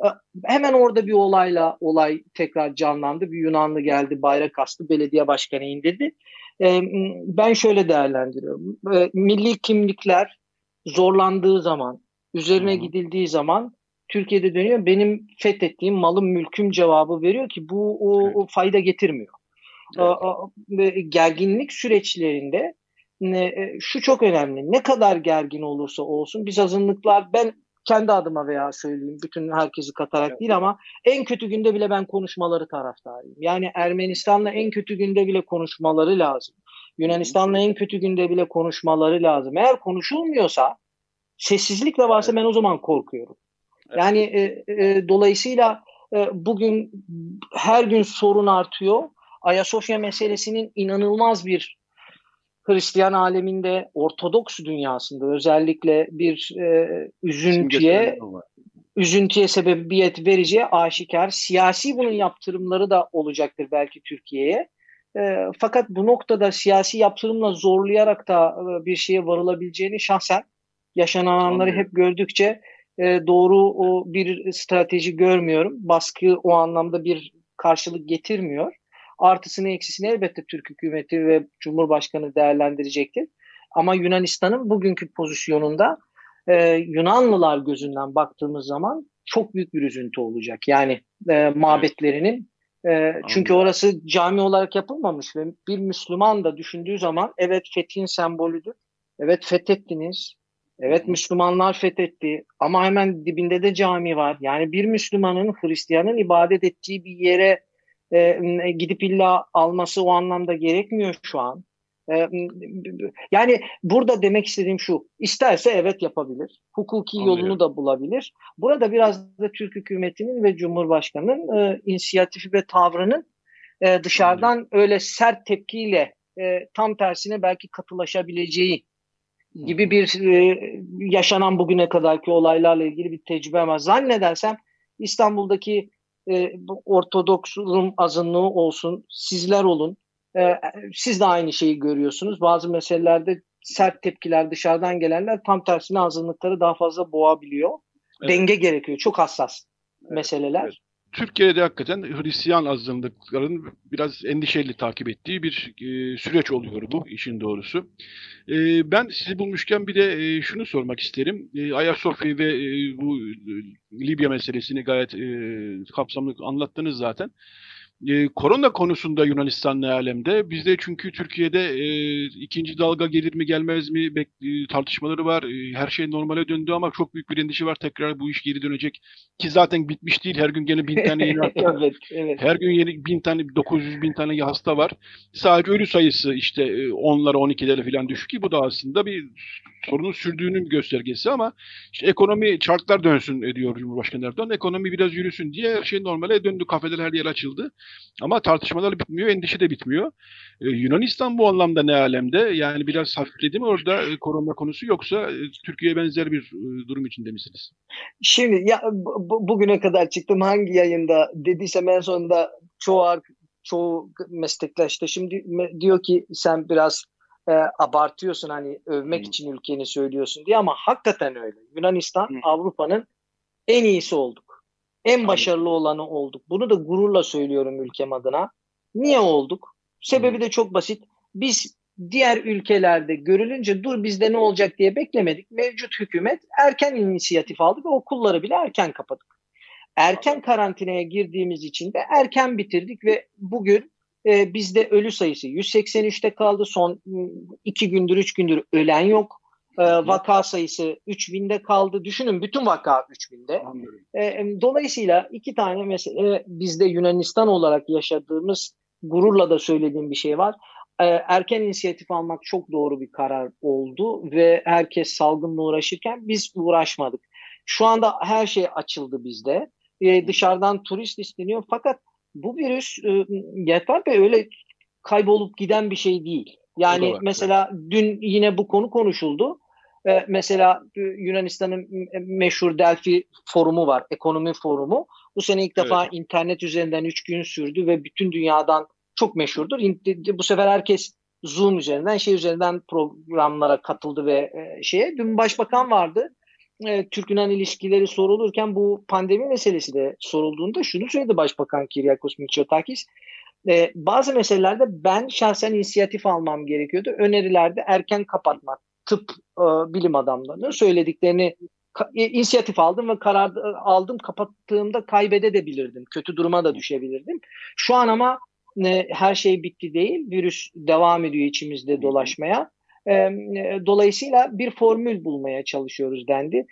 S6: e, hemen orada bir olayla olay tekrar canlandı. Bir Yunanlı geldi bayrak astı belediye başkanı indirdi. E, ben şöyle değerlendiriyorum. E, milli kimlikler zorlandığı zaman üzerine hmm. gidildiği zaman Türkiye'de dönüyor. Benim fethettiğim malım mülküm cevabı veriyor ki bu o, evet. o fayda getirmiyor. Evet. gerginlik süreçlerinde e, şu çok önemli. Ne kadar gergin olursa olsun biz azınlıklar ben kendi adıma veya söyleyeyim bütün herkesi katarak evet. değil ama en kötü günde bile ben konuşmaları taraftarıyım. Yani Ermenistan'la en kötü günde bile konuşmaları lazım. Yunanistan'la en kötü günde bile konuşmaları lazım. Eğer konuşulmuyorsa sessizlik de varsa ben o zaman korkuyorum. Yani e, e, dolayısıyla e, bugün her gün sorun artıyor. Ayasofya meselesinin inanılmaz bir Hristiyan aleminde, Ortodoks dünyasında özellikle bir e, üzüntüye üzüntüye sebebiyet vereceği aşikar. Siyasi bunun yaptırımları da olacaktır belki Türkiye'ye. E, fakat bu noktada siyasi yaptırımla zorlayarak da e, bir şeye varılabileceğini şahsen yaşananları hep gördükçe e, doğru o bir strateji görmüyorum. Baskı o anlamda bir karşılık getirmiyor. Artısını eksisini elbette Türk hükümeti ve Cumhurbaşkanı değerlendirecektir. Ama Yunanistan'ın bugünkü pozisyonunda e, Yunanlılar gözünden baktığımız zaman çok büyük bir üzüntü olacak. Yani e, mabetlerinin e, çünkü orası cami olarak yapılmamış ve bir Müslüman da düşündüğü zaman evet fethin sembolüdür. Evet fethettiniz. Evet Müslümanlar fethetti ama hemen dibinde de cami var. Yani bir Müslümanın Hristiyanın ibadet ettiği bir yere e, gidip illa alması o anlamda gerekmiyor şu an. E, yani burada demek istediğim şu, isterse evet yapabilir, hukuki Anladım. yolunu da bulabilir. Burada biraz da Türk hükümetinin ve Cumhurbaşkanı'nın e, inisiyatifi ve tavrının e, dışarıdan Anladım. öyle sert tepkiyle e, tam tersine belki katılaşabileceği gibi bir e, yaşanan bugüne kadarki olaylarla ilgili bir tecrübe var. Zannedersem İstanbul'daki e, Ortodoks Rum azınlığı olsun, sizler olun. E, siz de aynı şeyi görüyorsunuz. Bazı meselelerde sert tepkiler dışarıdan gelenler tam tersine azınlıkları daha fazla boğabiliyor. Evet. Denge gerekiyor. Çok hassas evet. meseleler. Evet.
S2: Türkiye'de hakikaten Hristiyan azınlıkların biraz endişeli takip ettiği bir e, süreç oluyor bu işin doğrusu. E, ben sizi bulmuşken bir de e, şunu sormak isterim. E, Ayasofya ve e, bu e, Libya meselesini gayet e, kapsamlı anlattınız zaten. E, korona konusunda Yunanistan ne alemde? Bizde çünkü Türkiye'de e, ikinci dalga gelir mi gelmez mi bek, e, tartışmaları var. E, her şey normale döndü ama çok büyük bir endişe var. Tekrar bu iş geri dönecek. Ki zaten bitmiş değil. Her gün gene bin tane yeni hasta. evet, evet. Her gün yeni bin tane 900 bin tane hasta var. Sadece ölü sayısı işte 10'lara 12'lere falan düşük ki bu da aslında bir sorunun sürdüğünün göstergesi ama işte ekonomi çarklar dönsün diyor Cumhurbaşkanı Erdoğan. Ekonomi biraz yürüsün diye her şey normale döndü. Kafeler her yer açıldı. Ama tartışmalar bitmiyor, endişe de bitmiyor. Ee, Yunanistan bu anlamda ne alemde? Yani biraz hafifledi mi orada e, korona konusu yoksa e, Türkiye'ye benzer bir e, durum içinde misiniz?
S6: Şimdi ya bu, bugüne kadar çıktım hangi yayında dediysem en sonunda çoğu çoğu meslektaş da şimdi diyor ki sen biraz e, abartıyorsun hani övmek hmm. için ülkeni söylüyorsun diye ama hakikaten öyle. Yunanistan hmm. Avrupa'nın en iyisi olduk. En başarılı olanı olduk. Bunu da gururla söylüyorum ülkem adına. Niye olduk? Sebebi de çok basit. Biz diğer ülkelerde görülünce dur bizde ne olacak diye beklemedik. Mevcut hükümet erken inisiyatif aldı ve okulları bile erken kapadık. Erken karantinaya girdiğimiz için de erken bitirdik ve bugün e, bizde ölü sayısı 183'te kaldı. Son 2 gündür 3 gündür ölen yok. E, vaka sayısı 3000'de kaldı. Düşünün bütün vaka 3000'de. E, dolayısıyla iki tane mesele bizde Yunanistan olarak yaşadığımız gururla da söylediğim bir şey var. E, erken inisiyatif almak çok doğru bir karar oldu ve herkes salgınla uğraşırken biz uğraşmadık. Şu anda her şey açıldı bizde. E, dışarıdan turist isteniyor fakat bu virüs e, Yetvar Bey öyle kaybolup giden bir şey değil. Yani mesela dün yine bu konu konuşuldu. Mesela e, Yunanistan'ın meşhur Delphi forumu var, ekonomi forumu. Bu sene ilk defa evet. internet üzerinden 3 gün sürdü ve bütün dünyadan çok meşhurdur. Bu sefer herkes Zoom üzerinden, şey üzerinden programlara katıldı ve e, şeye. Dün başbakan vardı e, Türk-Yunan ilişkileri sorulurken bu pandemi meselesi de sorulduğunda şunu söyledi Başbakan Kiryakos Mitsotakis. E, bazı meselelerde ben şahsen inisiyatif almam gerekiyordu. Önerilerde erken kapatmak, tıp e, bilim adamlarının söylediklerini e, inisiyatif aldım ve karar aldım kapattığımda kaybedebilirdim. Kötü duruma da düşebilirdim. Şu an ama e, her şey bitti değil. Virüs devam ediyor içimizde dolaşmaya. Dolayısıyla bir formül bulmaya çalışıyoruz dendi.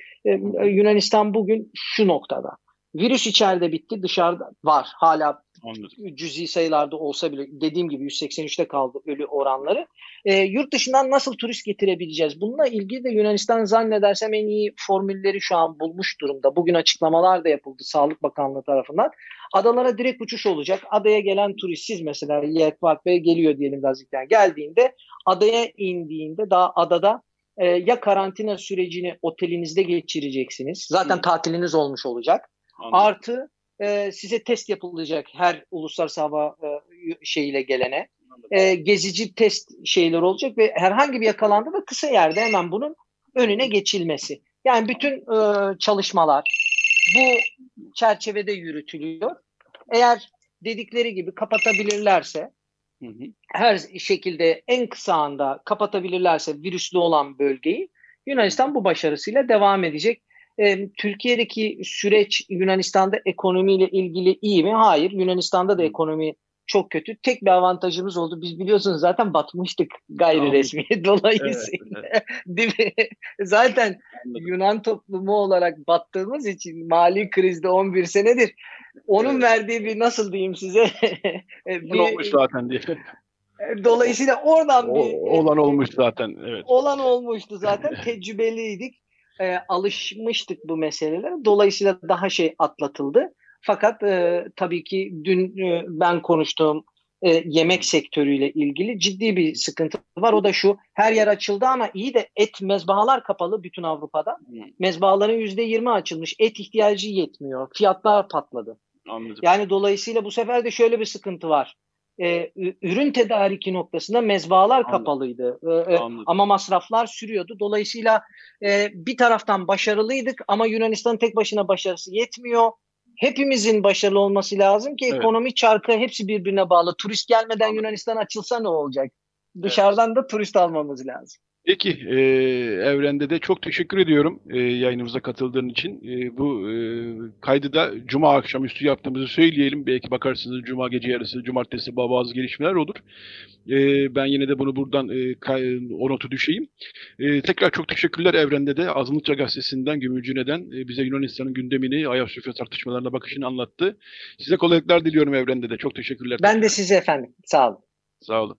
S6: Yunanistan bugün şu noktada. Virüs içeride bitti, dışarıda var. Hala Anladım. cüzi sayılarda olsa bile dediğim gibi 183'te kaldı ölü oranları. E, yurt dışından nasıl turist getirebileceğiz? Bununla ilgili de Yunanistan zannedersem en iyi formülleri şu an bulmuş durumda. Bugün açıklamalar da yapıldı Sağlık Bakanlığı tarafından. Adalara direkt uçuş olacak. Adaya gelen turistsiz mesela Yeltvat Bey geliyor diyelim Gazik'ten geldiğinde adaya indiğinde daha adada e, ya karantina sürecini otelinizde geçireceksiniz. Zaten Hı. tatiliniz olmuş olacak. Anladım. Artı e, size test yapılacak her uluslararası hava e, şeyiyle gelene. E, gezici test şeyler olacak ve herhangi bir yakalandı da kısa yerde hemen bunun önüne geçilmesi. Yani bütün e, çalışmalar bu çerçevede yürütülüyor. Eğer dedikleri gibi kapatabilirlerse hı hı. her şekilde en kısa anda kapatabilirlerse virüslü olan bölgeyi Yunanistan bu başarısıyla devam edecek. E, Türkiye'deki süreç Yunanistan'da ekonomiyle ilgili iyi mi? Hayır. Yunanistan'da da ekonomi çok kötü. Tek bir avantajımız oldu. Biz biliyorsunuz zaten batmıştık gayri resmi dolayısıyla. Evet, evet. zaten Anladım. Yunan toplumu olarak battığımız için mali krizde 11 senedir onun evet. verdiği bir nasıl diyeyim size
S2: bir, olmuş zaten diye.
S6: Dolayısıyla oradan
S2: o,
S6: bir
S2: olan olmuş zaten evet.
S6: Olan olmuştu zaten. Tecrübeliydik. E, alışmıştık bu meselelere. Dolayısıyla daha şey atlatıldı. Fakat e, tabii ki dün e, ben konuştuğum e, yemek sektörüyle ilgili ciddi bir sıkıntı var. O da şu her yer açıldı ama iyi de et mezbahalar kapalı bütün Avrupa'da. Hmm. Mezbahaların %20 açılmış. Et ihtiyacı yetmiyor. Fiyatlar patladı. Anladım. Yani dolayısıyla bu sefer de şöyle bir sıkıntı var. Ee, ürün tedariki noktasında mezbahalar Anladım. kapalıydı. Ee, ama masraflar sürüyordu. Dolayısıyla e, bir taraftan başarılıydık ama Yunanistan'ın tek başına başarısı yetmiyor hepimizin başarılı olması lazım ki evet. ekonomi çarkı hepsi birbirine bağlı. Turist gelmeden Yunanistan açılsa ne olacak? Dışarıdan evet. da turist almamız lazım.
S2: Peki, e, Evren'de de çok teşekkür ediyorum e, yayınımıza katıldığın için. E, bu e, kaydı da Cuma akşamüstü yaptığımızı söyleyelim. Belki bakarsınız Cuma gece yarısı, Cumartesi bazı gelişmeler olur. E, ben yine de bunu buradan e, o notu düşeyim. E, tekrar çok teşekkürler Evren'de de. Azınlıkça Gazetesi'nden, Gümülcüne'den e, bize Yunanistan'ın gündemini, Ayasofya tartışmalarına bakışını anlattı. Size kolaylıklar diliyorum Evren'de de. Çok teşekkürler.
S6: Ben de size efendim. Sağ olun.
S2: Sağ olun.